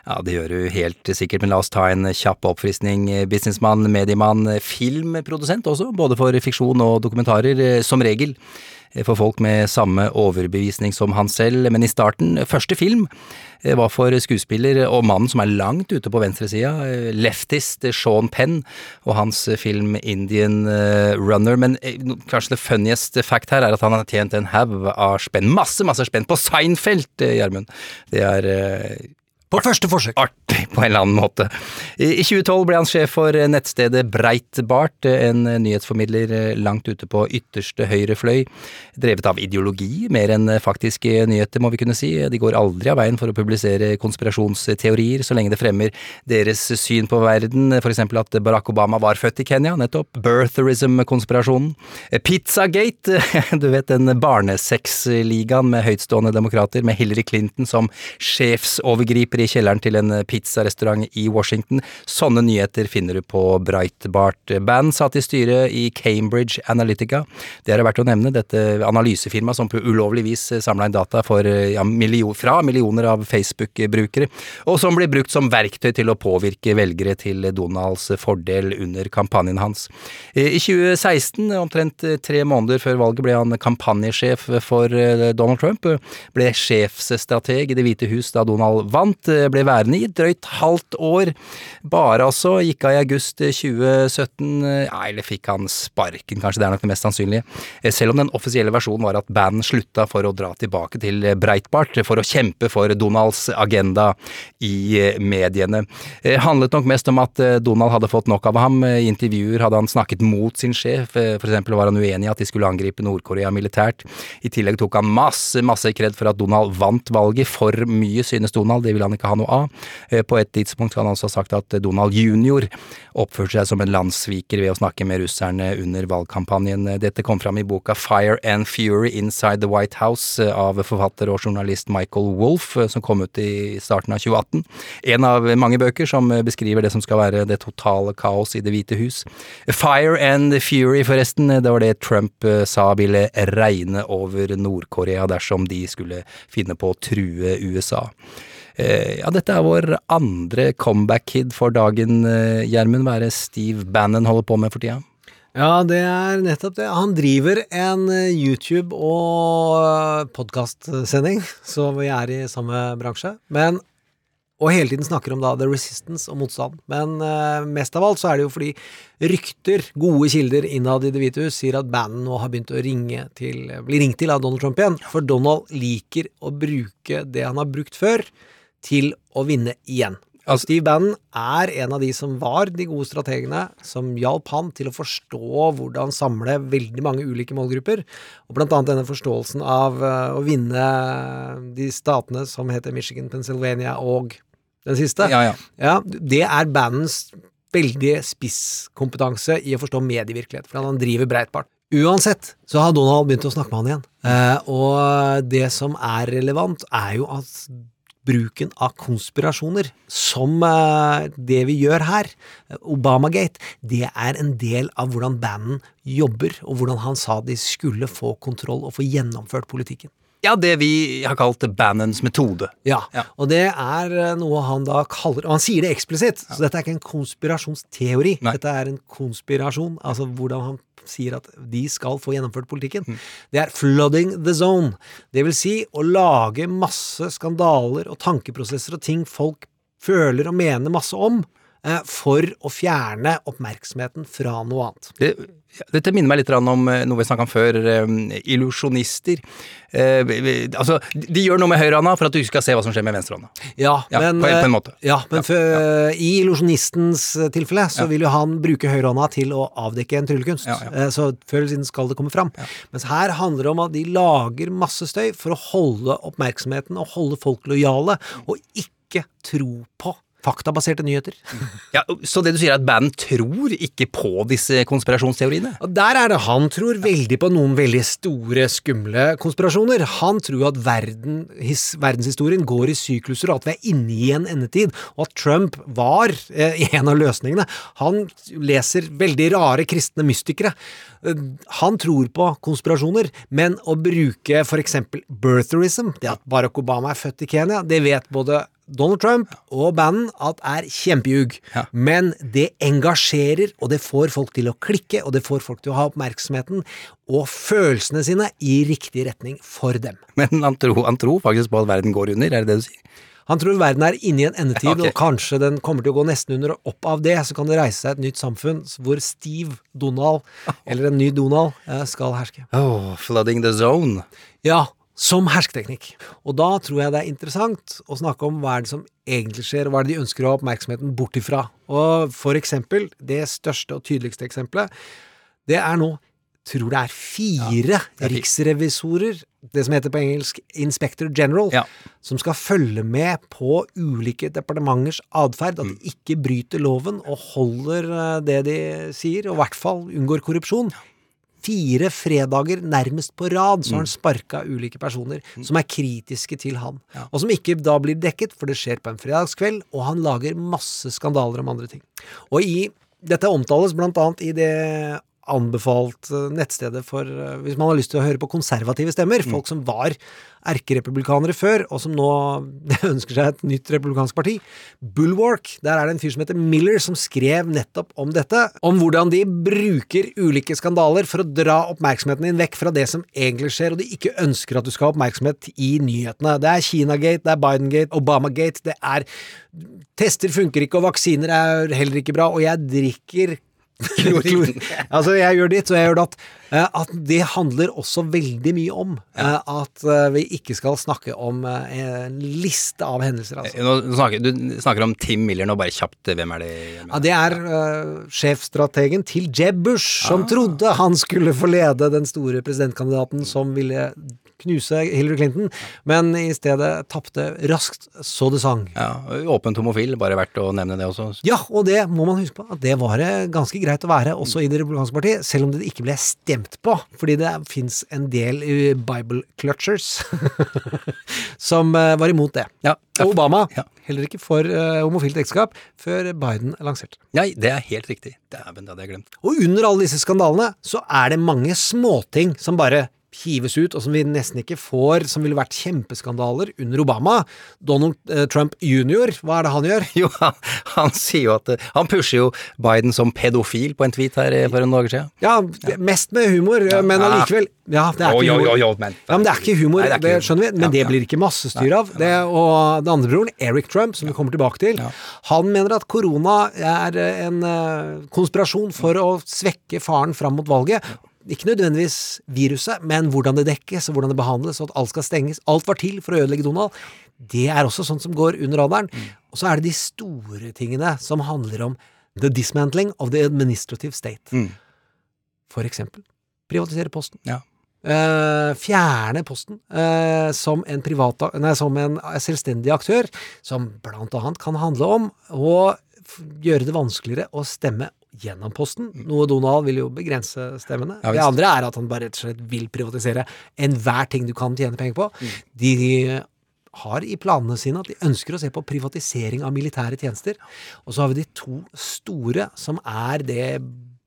Ja, det gjør du helt sikkert, men la oss ta en kjapp oppfriskning. Businessmann, mediemann, filmprodusent også, både for fiksjon og dokumentarer, eh, som regel. For folk med samme overbevisning som han selv, men i starten, første film, var for skuespiller og mannen som er langt ute på venstresida, leftist Sean Penn, og hans film Indian Runner. Men kanskje det funniest fact her er at han har tjent en haug av spenn, masse, masse spenn, på Seinfeld, Gjermund. Det er På første forsøk. Artig, på en eller annen måte. I i 2012 ble han sjef for nettstedet Breitbart, en nyhetsformidler langt ute på ytterste høyre fløy. Drevet av ideologi, mer enn faktiske nyheter, må vi kunne si. De går aldri av veien for å publisere konspirasjonsteorier, så lenge det fremmer deres syn på verden, eksempel at Barack Obama var født i Kenya, nettopp. Birtherism-konspirasjonen. Pizzagate, du vet den barnesexligaen med høytstående demokrater, med Hillary Clinton som sjefsovergriper i kjelleren til en pizzarestaurant i Washington. Sånne nyheter finner du på Breitbart. Band satt i styret i Cambridge Analytica. Det er verdt å nevne, dette analysefirmaet som på ulovlig vis samla inn data for, ja, million, fra millioner av Facebook-brukere, og som blir brukt som verktøy til å påvirke velgere til Donalds fordel under kampanjen hans. I 2016, omtrent tre måneder før valget, ble han kampanjesjef for Donald Trump. Ble sjefsstrateg i Det hvite hus da Donald vant. Ble værende i drøyt halvt år. Bare altså. Gikk av i august 2017. Ja, eller fikk han sparken, kanskje. Det er nok det mest sannsynlige. Selv om den offisielle versjonen var at banden slutta for å dra tilbake til Breitbart for å kjempe for Donalds agenda i mediene. Handlet nok mest om at Donald hadde fått nok av ham. I intervjuer hadde han snakket mot sin sjef. Eksempel var han uenig i at de skulle angripe Nord-Korea militært. I tillegg tok han masse, masse kred for at Donald vant valget. For mye, synes Donald. Det ville han ikke ha noe av. På et tidspunkt kan han også ha sagt at Donald junior oppførte seg som en landssviker ved å snakke med russerne under valgkampanjen. Dette kom fram i boka Fire and Fury Inside the White House av forfatter og journalist Michael Wolff, som kom ut i starten av 2018. En av mange bøker som beskriver det som skal være det totale kaos i Det hvite hus. Fire and Fury, forresten, det var det Trump sa ville regne over Nord-Korea dersom de skulle finne på å true USA. Ja, dette er vår andre comeback-kid for dagen, Gjermund. Hva er det Steve Bannon holder på med for tida? Ja, det er nettopp det. Han driver en YouTube- og podkastsending, så vi er i samme bransje. Men og hele tiden snakker om da The Resistance og motstand. Men uh, mest av alt så er det jo fordi rykter, gode kilder innad i Det hvite hus, sier at Bannon nå har begynt å ringe til, bli ringt til av Donald Trump igjen. For Donald liker å bruke det han har brukt før, til å vinne igjen. Altså, Steve Bannon er en av de som var de gode strategene som hjalp han til å forstå hvordan samle veldig mange ulike målgrupper, og blant annet denne forståelsen av uh, å vinne de statene som heter Michigan, Pennsylvania og den siste. Ja, ja. ja det er Bannons veldig spisskompetanse i å forstå medievirkelighet, for han driver Breitbart. Uansett så har Donald begynt å snakke med han igjen, uh, og det som er relevant, er jo at bruken av konspirasjoner, som uh, det vi gjør her, Obamagate, det er en del av hvordan Bannon jobber, og hvordan han sa de skulle få kontroll og få gjennomført politikken. Ja, det vi har kalt Bannons metode. Ja, ja. og det er noe han da kaller Og han sier det eksplisitt, ja. så dette er ikke en konspirasjonsteori. Nei. Dette er en konspirasjon, altså hvordan han sier at de skal få gjennomført politikken. Det er 'flooding the zone'. Det vil si å lage masse skandaler og tankeprosesser og ting folk føler og mener masse om, for å fjerne oppmerksomheten fra noe annet. Det, dette minner meg litt om noe vi snakka om før, um, illusjonister. Altså, de gjør noe med høyrehånda for at du ikke skal se hva som skjer med venstrehånda. Ja, ja, men, på, en, på en måte. Ja, men for, ja. i illusjonistens tilfelle så vil jo han bruke høyrehånda til å avdekke en tryllekunst. Så før eller siden skal det komme fram. Mens her handler det om at de lager masse støy for å holde oppmerksomheten og holde folk lojale, og ikke tro på faktabaserte nyheter. Ja, Så det du sier er at bandet tror ikke på disse konspirasjonsteoriene? Og Der er det han tror veldig på noen veldig store, skumle konspirasjoner. Han tror at verden, his, verdenshistorien går i sykluser, og at vi er inne i en endetid, og at Trump var eh, en av løsningene. Han leser veldig rare kristne mystikere. Han tror på konspirasjoner, men å bruke for eksempel birtherism, det at Barack Obama er født i Kenya, det vet både Donald Trump og banden at er kjempeljug. Ja. Men det engasjerer, og det får folk til å klikke, og det får folk til å ha oppmerksomheten og følelsene sine i riktig retning for dem. Men han tror, han tror faktisk på at verden går under, er det det du sier? Han tror verden er inne i en endetid, okay. og kanskje den kommer til å gå nesten under, og opp av det så kan det reise seg et nytt samfunn hvor Steve Donald, eller en ny Donald, eh, skal herske. Oh, flooding the zone. Ja, som hersketeknikk. Og da tror jeg det er interessant å snakke om hva er det som egentlig skjer, og hva er det de ønsker å ha oppmerksomheten bort ifra. Og for eksempel, det største og tydeligste eksempelet, det er nå tror det er fire riksrevisorer, det som heter på engelsk Inspector General, som skal følge med på ulike departementers atferd, at de ikke bryter loven og holder eh, det de sier, og i hvert fall unngår korrupsjon. Fire fredager nærmest på rad så har han sparka ulike personer som er kritiske til han, og som ikke da blir dekket, for det skjer på en fredagskveld, og han lager masse skandaler om andre ting. Og i dette omtales blant annet i det anbefalt eh, nettstedet for eh, hvis man har lyst til å høre på konservative stemmer. Folk som var erkerepublikanere før, og som nå ønsker seg et nytt republikansk parti. Bulwark. Der er det en fyr som heter Miller, som skrev nettopp om dette. Om hvordan de bruker ulike skandaler for å dra oppmerksomheten din vekk fra det som egentlig skjer, og de ikke ønsker at du skal ha oppmerksomhet i nyhetene. Det er Kinagate, det er Bidengate, Obamagate, det er Tester funker ikke, og vaksiner er heller ikke bra, og jeg drikker Klorin. altså, jeg gjør ditt, og jeg gjør datt. Eh, At det handler også veldig mye om eh, at eh, vi ikke skal snakke om en liste av hendelser, altså. Nå snakker, du snakker om Tim Miller nå, bare kjapt. Hvem er det? Ja, det er uh, sjefstrategen til Jeb Bush, som trodde han skulle få lede den store presidentkandidaten som ville knuse Hillary Clinton, men i stedet tapte raskt så det sang. Ja, Åpent homofil, bare verdt å nevne det også. Ja, og det må man huske på, at det var det ganske greit å være også i Det republikanske partiet, selv om det ikke ble stemt på, fordi det fins en del eh, Bible clutchers som eh, var imot det. Og Obama heller ikke for uh, homofilt ekteskap før Biden lanserte. Nei, det er helt riktig. Dæven, det hadde jeg glemt. Og under alle disse skandalene så er det mange småting som bare hives ut, og som vi nesten ikke får, som ville vært kjempeskandaler under Obama. Donald eh, Trump jr., hva er det han gjør? Jo, han, han sier jo at eh, Han pusher jo Biden som pedofil på en tweet her eh, for en dager siden. Ja, mest med humor, men allikevel. Ja, det er ikke humor. jo, jo, men- ja, men det er ikke humor, Nei, det er ikke humor. skjønner vi, men det blir ikke massestyr av. Det, og den andre broren, Eric Trump, som vi kommer tilbake til, han mener at korona er en konspirasjon for å svekke faren fram mot valget. Ikke nødvendigvis viruset, men hvordan det dekkes og hvordan det behandles, og at alt skal stenges. Alt var til for å ødelegge Donald. Det er også sånt som går under radaren. Og så er det de store tingene som handler om the dismantling of the administrative state. For eksempel privatisere Posten. Eh, fjerne Posten uh, som, en privat, nei, som en selvstendig aktør, som blant annet kan handle om å gjøre det vanskeligere å stemme gjennom Posten, noe Donald vil jo begrense stemmene. Ja, det andre er at han bare rett og slett vil privatisere enhver ting du kan tjene penger på. De har i planene sine at de ønsker å se på privatisering av militære tjenester. Og så har vi de to store, som er det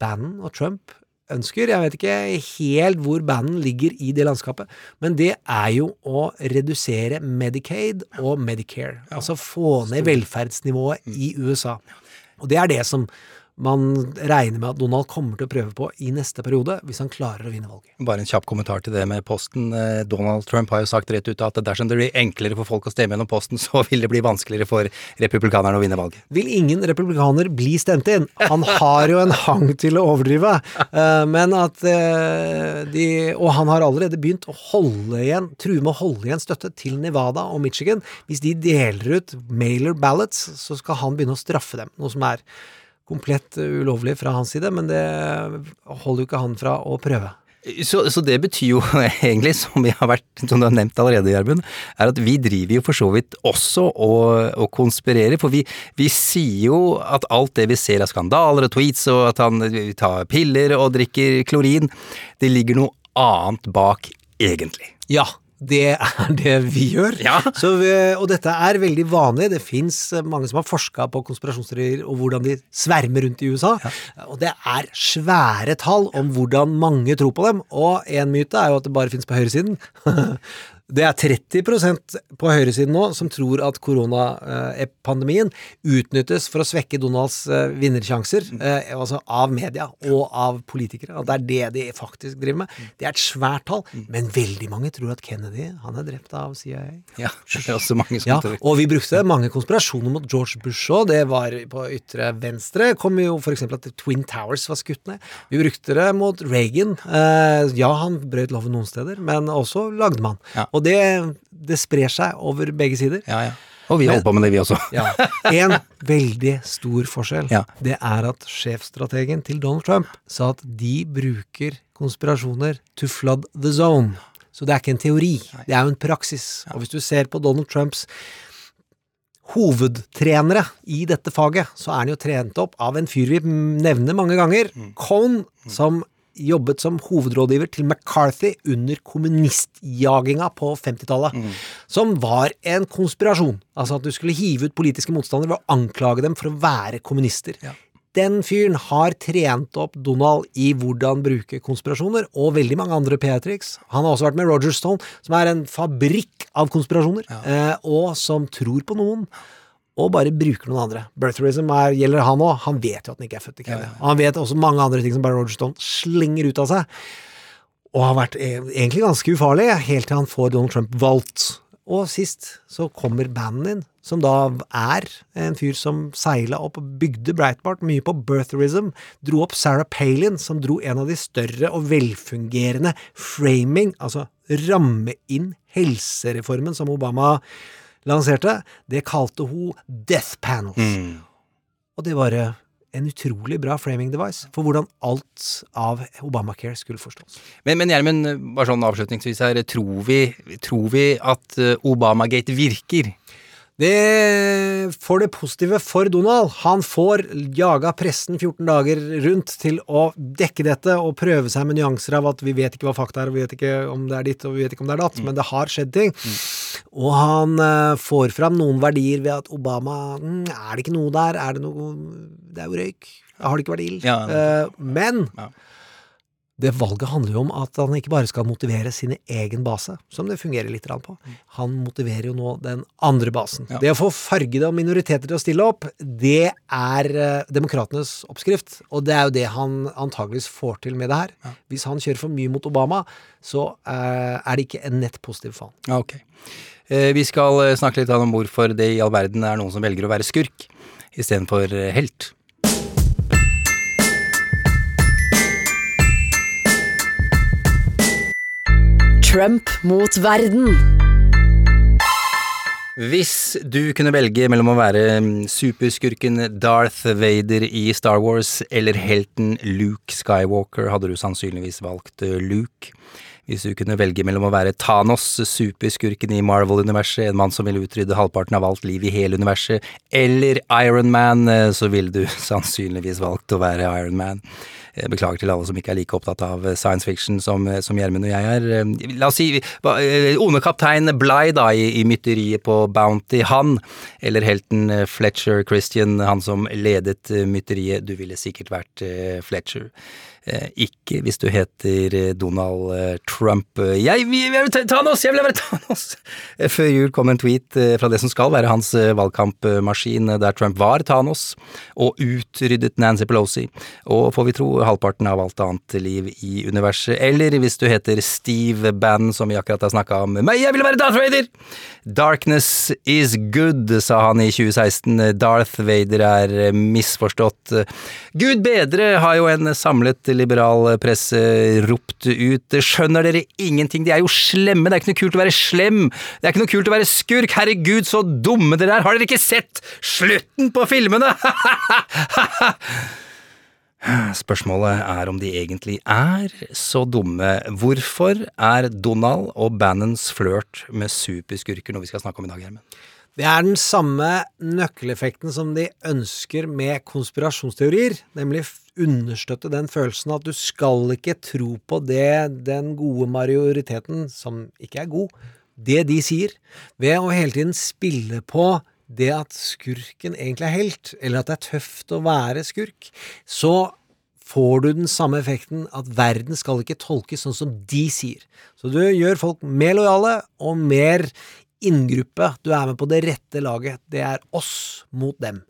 Bannon og Trump ønsker. Jeg vet ikke helt hvor Bannon ligger i det landskapet, men det er jo å redusere Medicaid og Medicare. Altså få ned velferdsnivået i USA. Og det er det som man regner med at Donald kommer til å prøve på i neste periode, hvis han klarer å vinne valget. Bare en kjapp kommentar til det med posten. Eh, Donald Trump har jo sagt rett ut at dersom det blir enklere for folk å stemme gjennom posten, så vil det bli vanskeligere for republikanerne å vinne valget. Vil ingen republikaner bli stemt inn? Han har jo en hang til å overdrive, eh, men at eh, de Og han har allerede begynt å holde igjen, true med å holde igjen støtte til Nevada og Michigan. Hvis de deler ut mailer ballots, så skal han begynne å straffe dem, noe som er komplett ulovlig fra hans side, men det holder jo ikke han fra å prøve. Så, så det betyr jo egentlig, som vi har vært, som du har nevnt allerede, Gjermund, er at vi driver jo for så vidt også og, og konspirerer. For vi, vi sier jo at alt det vi ser av skandaler og tweets, og at han tar piller og drikker klorin, det ligger noe annet bak, egentlig. Ja, det er det vi gjør. Så vi, og dette er veldig vanlig. Det fins mange som har forska på konspirasjonsteorier og hvordan de svermer rundt i USA. Og det er svære tall om hvordan mange tror på dem. Og en myte er jo at det bare fins på høyresiden. Det er 30% på høyresiden nå som tror at koronapandemien utnyttes for å svekke Donalds eh, vinnersjanser, eh, altså av media og av politikere. At det er det de faktisk driver med. Det er et svært tall, men veldig mange tror at Kennedy han er drept av CIA. Ja, det er også mange som Ja, tror. og vi brukte mange konspirasjoner mot George Bush òg. Det var på ytre venstre. Kom jo eksempel at Twin Towers var skutt ned. Vi brukte det mot Reagan. Eh, ja, han brøt loven noen steder, men også lagde man. Og Og det, det sprer seg over begge sider. Ja, ja. Og vi holder på med det, vi også. Ja. En veldig stor forskjell, Ja. det er at sjefstrategen til Donald Trump sa at de bruker konspirasjoner to flood the zone. Så det er ikke en teori, det er jo en praksis. Og hvis du ser på Donald Trumps hovedtrenere i dette faget, så er han jo trent opp av en fyr vi nevner mange ganger, Cohn, som jobbet som hovedrådgiver til McCarthy under kommunistjaginga på 50-tallet, som var en konspirasjon. Altså at du skulle hive ut politiske motstandere ved å anklage dem for å være kommunister. Den fyren har trent opp Donald i hvordan bruke konspirasjoner, og veldig mange andre PR-triks. Han har også vært med Roger Stone, som er en fabrikk av konspirasjoner, ja. og som tror på noen. Og bare bruker noen andre. Birtherism er, gjelder han òg. Han vet jo at han ikke er født i Kenya. Og han vet også mange andre ting som bare Roger Stone slenger ut av seg. Og har vært eh, egentlig ganske ufarlig, helt til han får Donald Trump valgt. Og sist så kommer banden din, som da er en fyr som seila opp og bygde Breitbart mye på birtherism. Dro opp Sarah Palin, som dro en av de større og velfungerende framing, altså ramme inn helsereformen som Obama lanserte. Det kalte hun Death Panels. Og det var eh, en utrolig bra framing device for hvordan alt av Obamacare skulle forstås. Men, men Gjermund, bare sånn avslutningsvis her, tror vi, tror vi at eh, Obamagate virker? Det får det positive for Donald. Han får jaga pressen 14 dager rundt til å dekke dette og prøve seg med nyanser av at vi vet ikke hva fakta er, og vi vet ikke om det er ditt, og vi vet ikke om det er datt, men det har skjedd ting. Og han eh, får fram noen verdier ved at Obama mm, Er det ikke noe der? Er det noe Det er jo røyk. Har det ikke vært ild? Ja. Eh, men det valget handler jo om at han ikke bare skal motivere sin egen base, som det fungerer litt på. Han motiverer jo nå den andre basen. Ja. Det å få fargede og minoriteter til å stille opp, det er eh, demokratenes oppskrift. Og det er jo det han antageligvis får til med det her. Hvis han kjører for mye mot Obama, så er det ikke en nett positiv for han. Ja, ok. Eh, Vi skal eh, snakke litt om hvorfor det i all verden er noen som velger å være skurk istedenfor eh, helt. Trump mot verden. Hvis du kunne velge mellom å være mm, superskurken Darth Vader i Star Wars eller helten Luke Skywalker, hadde du sannsynligvis valgt Luke. Hvis du kunne velge mellom å være Thanos, superskurken i Marvel-universet, en mann som ville utrydde halvparten av alt liv i hele universet, eller Iron Man, eh, så ville du sannsynligvis valgt å være Iron Man. Eh, Beklager til alle som ikke er like opptatt av eh, science fiction som eh, Gjermund og jeg er. La oss si onde kaptein Bligh da i, i mytteriet på Bounty, han, eller helten Fletcher Christian, han som ledet mytteriet, du ville sikkert vært Fletcher. Ikke hvis du heter Donald Trump. Jeg, vil ta Thanos! Jeg vil være Thanos! Før jul kom en tweet fra det som skal være hans valgkampmaskin, der Trump var Thanos, og utryddet Nancy Pelosi. Og får vi tro halvparten av alt annet liv i universet. Eller hvis du heter Steve Bann, som vi akkurat har snakka om. Men jeg vil være Darth Vader! Darkness is good, sa han i 2016. Darth Vader er misforstått. Gud bedre, har jo en samlet liberal presse ropt ut. Skjønner dere ingenting? De er jo slemme, det er ikke noe kult å være slem. Det er ikke noe kult å være skurk. Herregud, så dumme dere er. Har dere ikke sett slutten på filmene? Spørsmålet er om de egentlig er så dumme. Hvorfor er Donald og Bannons flørt med superskurker noe vi skal snakke om i dag, Gjermund? Det er den samme nøkkeleffekten som de ønsker med konspirasjonsteorier, nemlig understøtte den følelsen at du skal ikke tro på det den gode majoriteten, som ikke er god, det de sier, ved å hele tiden spille på det at skurken egentlig er helt, eller at det er tøft å være skurk, så får du den samme effekten at verden skal ikke tolkes sånn som de sier. Så du gjør folk mer lojale og mer inngruppe. Du er med på det rette laget. Det er oss mot dem.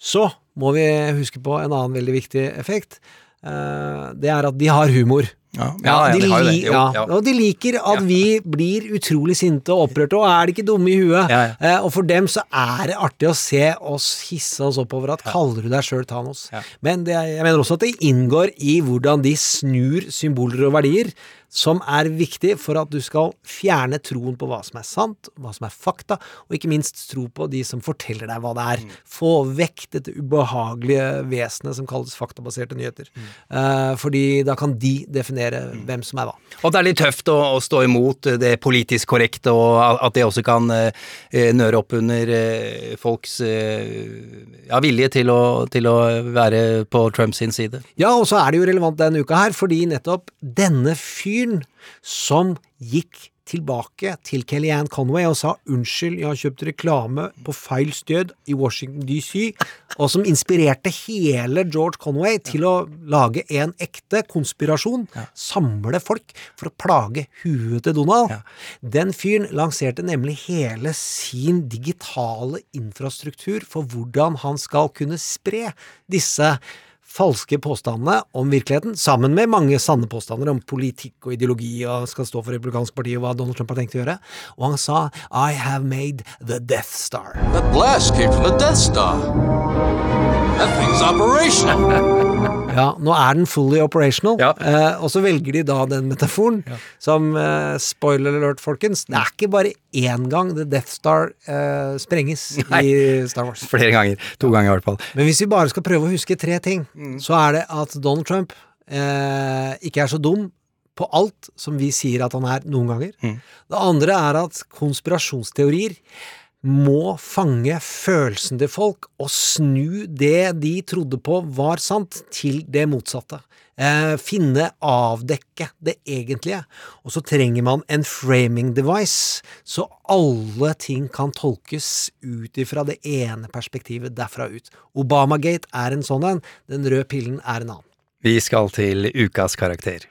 Så må vi huske på en annen veldig viktig effekt. Eh, Det er at de har humor. Ja, ja, de, li- Jo. Og de liker at vi blir utrolig sinte og opprørte, og er de ikke dumme i huet? Eh, Og for dem så er det artig å se oss hisse oss oppover at kaller du deg sjøl Thanos? Men det, jeg mener også at det inngår i hvordan de snur symboler og verdier. Som er viktig for at du skal fjerne troen på hva som er sant, hva som er fakta, og ikke minst tro på de som forteller deg hva det er. Få vekk dette ubehagelige vesenet som kalles faktabaserte nyheter. Eh, fordi da kan de definere hvem som er hva. Og det er litt tøft å, å stå imot det politisk korrekte, og at det også kan eh, nøre opp under eh, folks eh, ja, vilje til å, til å være på Trumps side. Ja, og så er det jo relevant denne uka her, fordi nettopp denne fyren som gikk tilbake til Kellyanne Conway og sa unnskyld, jeg har kjøpt reklame på feil sted i Washington DC, og som inspirerte hele George Conway til å lage en ekte konspirasjon, samle folk for å plage huet til Donald. Den fyren lanserte nemlig hele sin digitale infrastruktur for hvordan han skal kunne spre disse falske påstandene om virkeligheten, sammen med mange sanne påstander om politikk og ideologi og skal stå for republikansk parti og hva Donald Trump har tenkt å gjøre. Og han sa I have made the Death Star. That blast came from the Death Star. That thing's operational. Ja, nå er den fully operational, eh, og så velger de da den metaforen som eh, spoiler alert, folkens. Det er ikke bare én gang The Death Star eh, sprenges Nei. i Star Wars. Flere ganger. To ganger i hvert fall. Men hvis vi bare skal prøve å huske tre ting, så er det at Donald Trump eh, ikke er så dum på alt som vi sier at han er noen ganger. Det andre er at konspirasjonsteorier må fange følelsen til folk og snu det de trodde på var sant, til det motsatte. Eh, finne, avdekke det egentlige. Og så trenger man en framing device, så alle ting kan tolkes ut ifra det ene perspektivet derfra ut. Obamagate er en sånn en, den røde pillen er en annen. Vi skal til ukas karakter.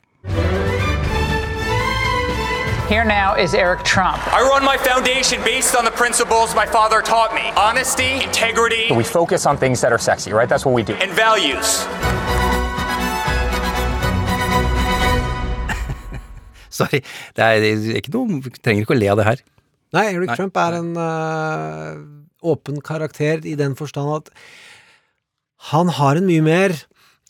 Here now is Eric Trump. I run my foundation based on the principles my father taught me honesty, integrity, We focus on things that are sexy, right? That's what we do. and values. Sorry, det er, det er ikke noe vi Trenger ikke å le av det her. Nei, Eric Nei. Trump er en uh, åpen karakter i den forstand at han har en mye mer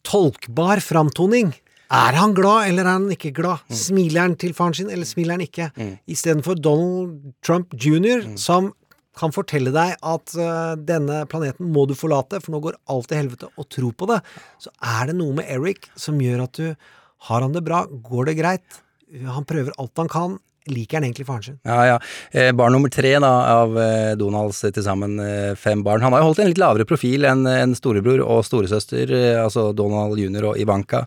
tolkbar framtoning. Er han glad, eller er han ikke glad? Smiler han til faren sin, eller smiler han ikke? Istedenfor Donald Trump jr., som kan fortelle deg at uh, denne planeten må du forlate, for nå går alt til helvete, og tro på det, så er det noe med Eric som gjør at du Har han det bra? Går det greit? Han prøver alt han kan. Liker han egentlig faren sin? Ja, ja. Eh, barn nummer tre da, av eh, Donalds eh, til sammen eh, fem barn. Han har jo holdt en litt lavere profil enn en storebror og storesøster, eh, altså Donald jr. og Ivanka.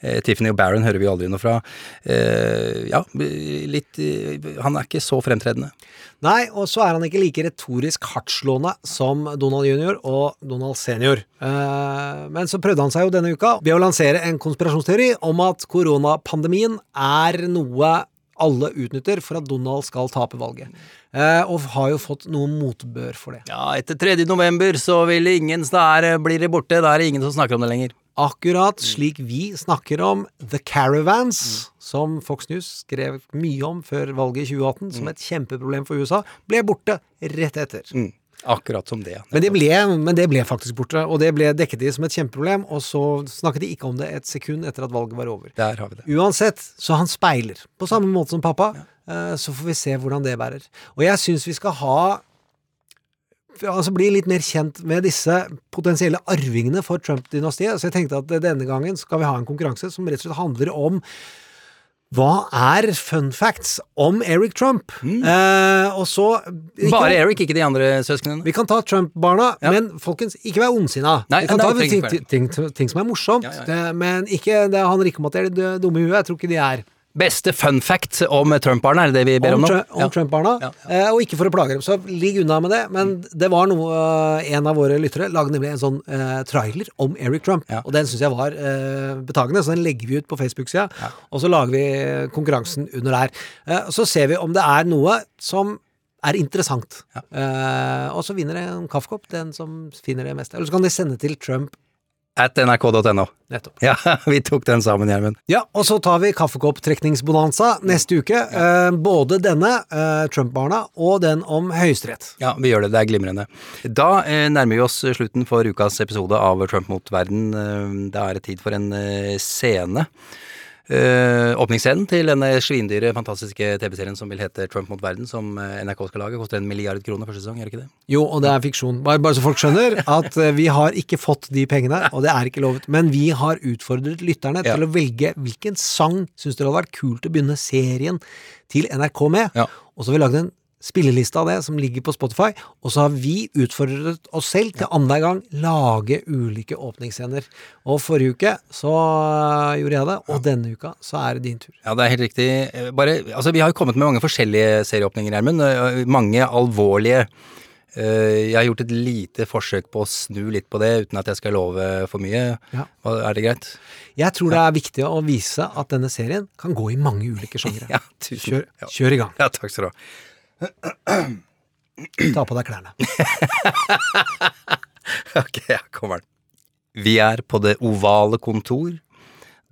Eh, Tiffany og Barron hører vi aldri noe fra. Eh, ja, litt eh, Han er ikke så fremtredende. Nei, og så er han ikke like retorisk hardtslående som Donald jr. og Donald senior. Eh, men så prøvde han seg jo denne uka ved å lansere en konspirasjonsteori om at koronapandemien er noe alle utnytter for at Donald skal tape valget. Eh, og har jo fått noe motbør for det. Ja, etter 3. november så vil ingen Der blir det borte. Da er det ingen som snakker om det lenger. Akkurat slik vi snakker om The Caravans, som Fox News skrev mye om før valget i 2018, som et kjempeproblem for USA, ble borte rett etter. Akkurat som det. Men det, ble, men det ble faktisk borte, og det ble dekket de som et kjempeproblem, og så snakket de ikke om det et sekund etter at valget var over. Der har vi det. Uansett, så han speiler, på samme måte som pappa, Ja. så får vi se hvordan det bærer. Og jeg syns vi skal ha Altså bli litt mer kjent med disse potensielle arvingene for Trump-dynastiet. Så jeg tenkte at denne gangen skal vi ha en konkurranse som rett og slett handler om hva er fun facts om Eric Trump? Eh, og så ikke- Bare Eric, ikke de andre søsknene. Vi kan ta Trump-barna, men folkens, ikke vær ondsinna. Nei, Vi kan ta ting, ting, ting, ting som er morsomt, Ja, ja, ja. Det, men ikke det handler ikke om at de er dumme i huet. Jeg tror ikke de er. Beste fun fact om Trump-barna, er det det vi ber om, Om, nå? Om Ja. Trump-barna. Eh, og ikke for å plage dem, så ligg unna med det. Men det var noe eh, En av våre lyttere lagde nemlig en sånn eh, trailer om Eric Trump. Og den syns jeg var eh, betagende, så den legger vi ut på Facebook-sida. Og så lager vi konkurransen under der. Eh, så ser vi om det er noe som er interessant. Eh, og så vinner en kaffekopp, den som finner det meste. Eller så kan de sende til Trump. At nrk.no. Nettopp. Ja, vi tok den sammen, Gjermund. Ja, og så tar vi kaffekopptrekningsbonanza neste uke. Eh, både denne, eh, Trump-barna, og den om Høyesterett. Ja, vi gjør det. Det er glimrende. Da eh, nærmer vi oss slutten for ukas episode av Trump mot verden. Eh, da er det tid for en eh, scene. Eh, åpningsscenen til denne svindyre, fantastiske TV-serien som vil hete Trump mot verden, som eh, NRK skal lage, koster en milliard kroner første sesong, gjør ikke det? Jo, og det er fiksjon. Bare, bare så folk skjønner at eh, vi har ikke fått de pengene, og det er ikke lovet. Men vi har utfordret lytterne Ja. til å velge hvilken sang syns dere hadde vært kult å begynne serien til NRK med. Og så har vi lagd en spilleliste av det som ligger på Spotify, og så har vi utfordret oss selv til annenhver gang lage ulike åpningsscener. Og forrige uke så øh, gjorde jeg det, og denne uka så er det din tur. Ja, det er helt riktig. Eh, Bare, altså, vi har jo kommet med mange forskjellige serieåpninger, Gjermund. Eh, Mange alvorlige. Eh, Jeg har gjort et lite forsøk på å snu litt på det, uten at jeg skal love for mye. Ja. Er det greit? Jeg tror det er viktig å vise at denne serien kan gå i mange ulike sjangere. Ja. Kjør, kjør i gang. Ja, takk skal du ha. Ta på deg klærne. ok, her kommer den. Vi er på det ovale kontor.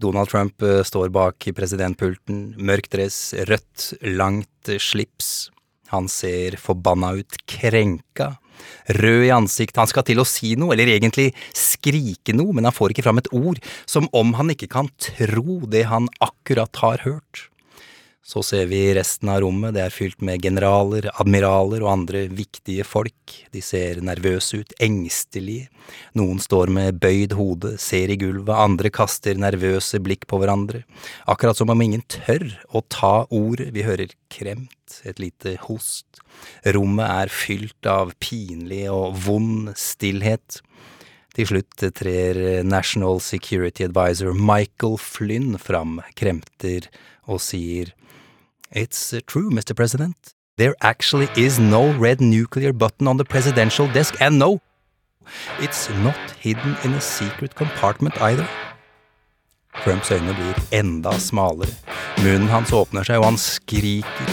Donald Trump eh, står bak presidentpulten, mørk dress, rødt, langt slips. Han ser forbanna ut, krenka, rød i ansiktet. Han skal til å si noe, eller egentlig skrike noe, men han får ikke fram et ord, som om han ikke kan tro det han akkurat har hørt. Så ser vi resten av rommet, det er fylt med generaler, admiraler og andre viktige folk. De ser nervøse ut, engstelige. Noen står med bøyd hode, ser i gulvet, andre kaster nervøse blikk på hverandre. Akkurat som om ingen tør å ta ordet. Vi hører kremt, et lite host. Rommet er fylt av pinlig og vond stillhet. Til slutt trer National Security Advisor Michael Flynn fram, kremter og sier It's uh, true, Mr. President. There actually is no red nuclear button on the presidential desk, and no, it's not hidden in a secret compartment either. Trumps øyne blir enda smalere. Munnen hans åpner seg, og han skriker.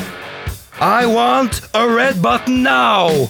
I want a red button now!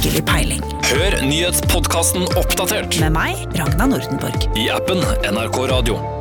skikkelig peiling. Hør nyhetspodkasten Oppdatert Med meg, Ragna Nordenborg. i appen NRK Radio.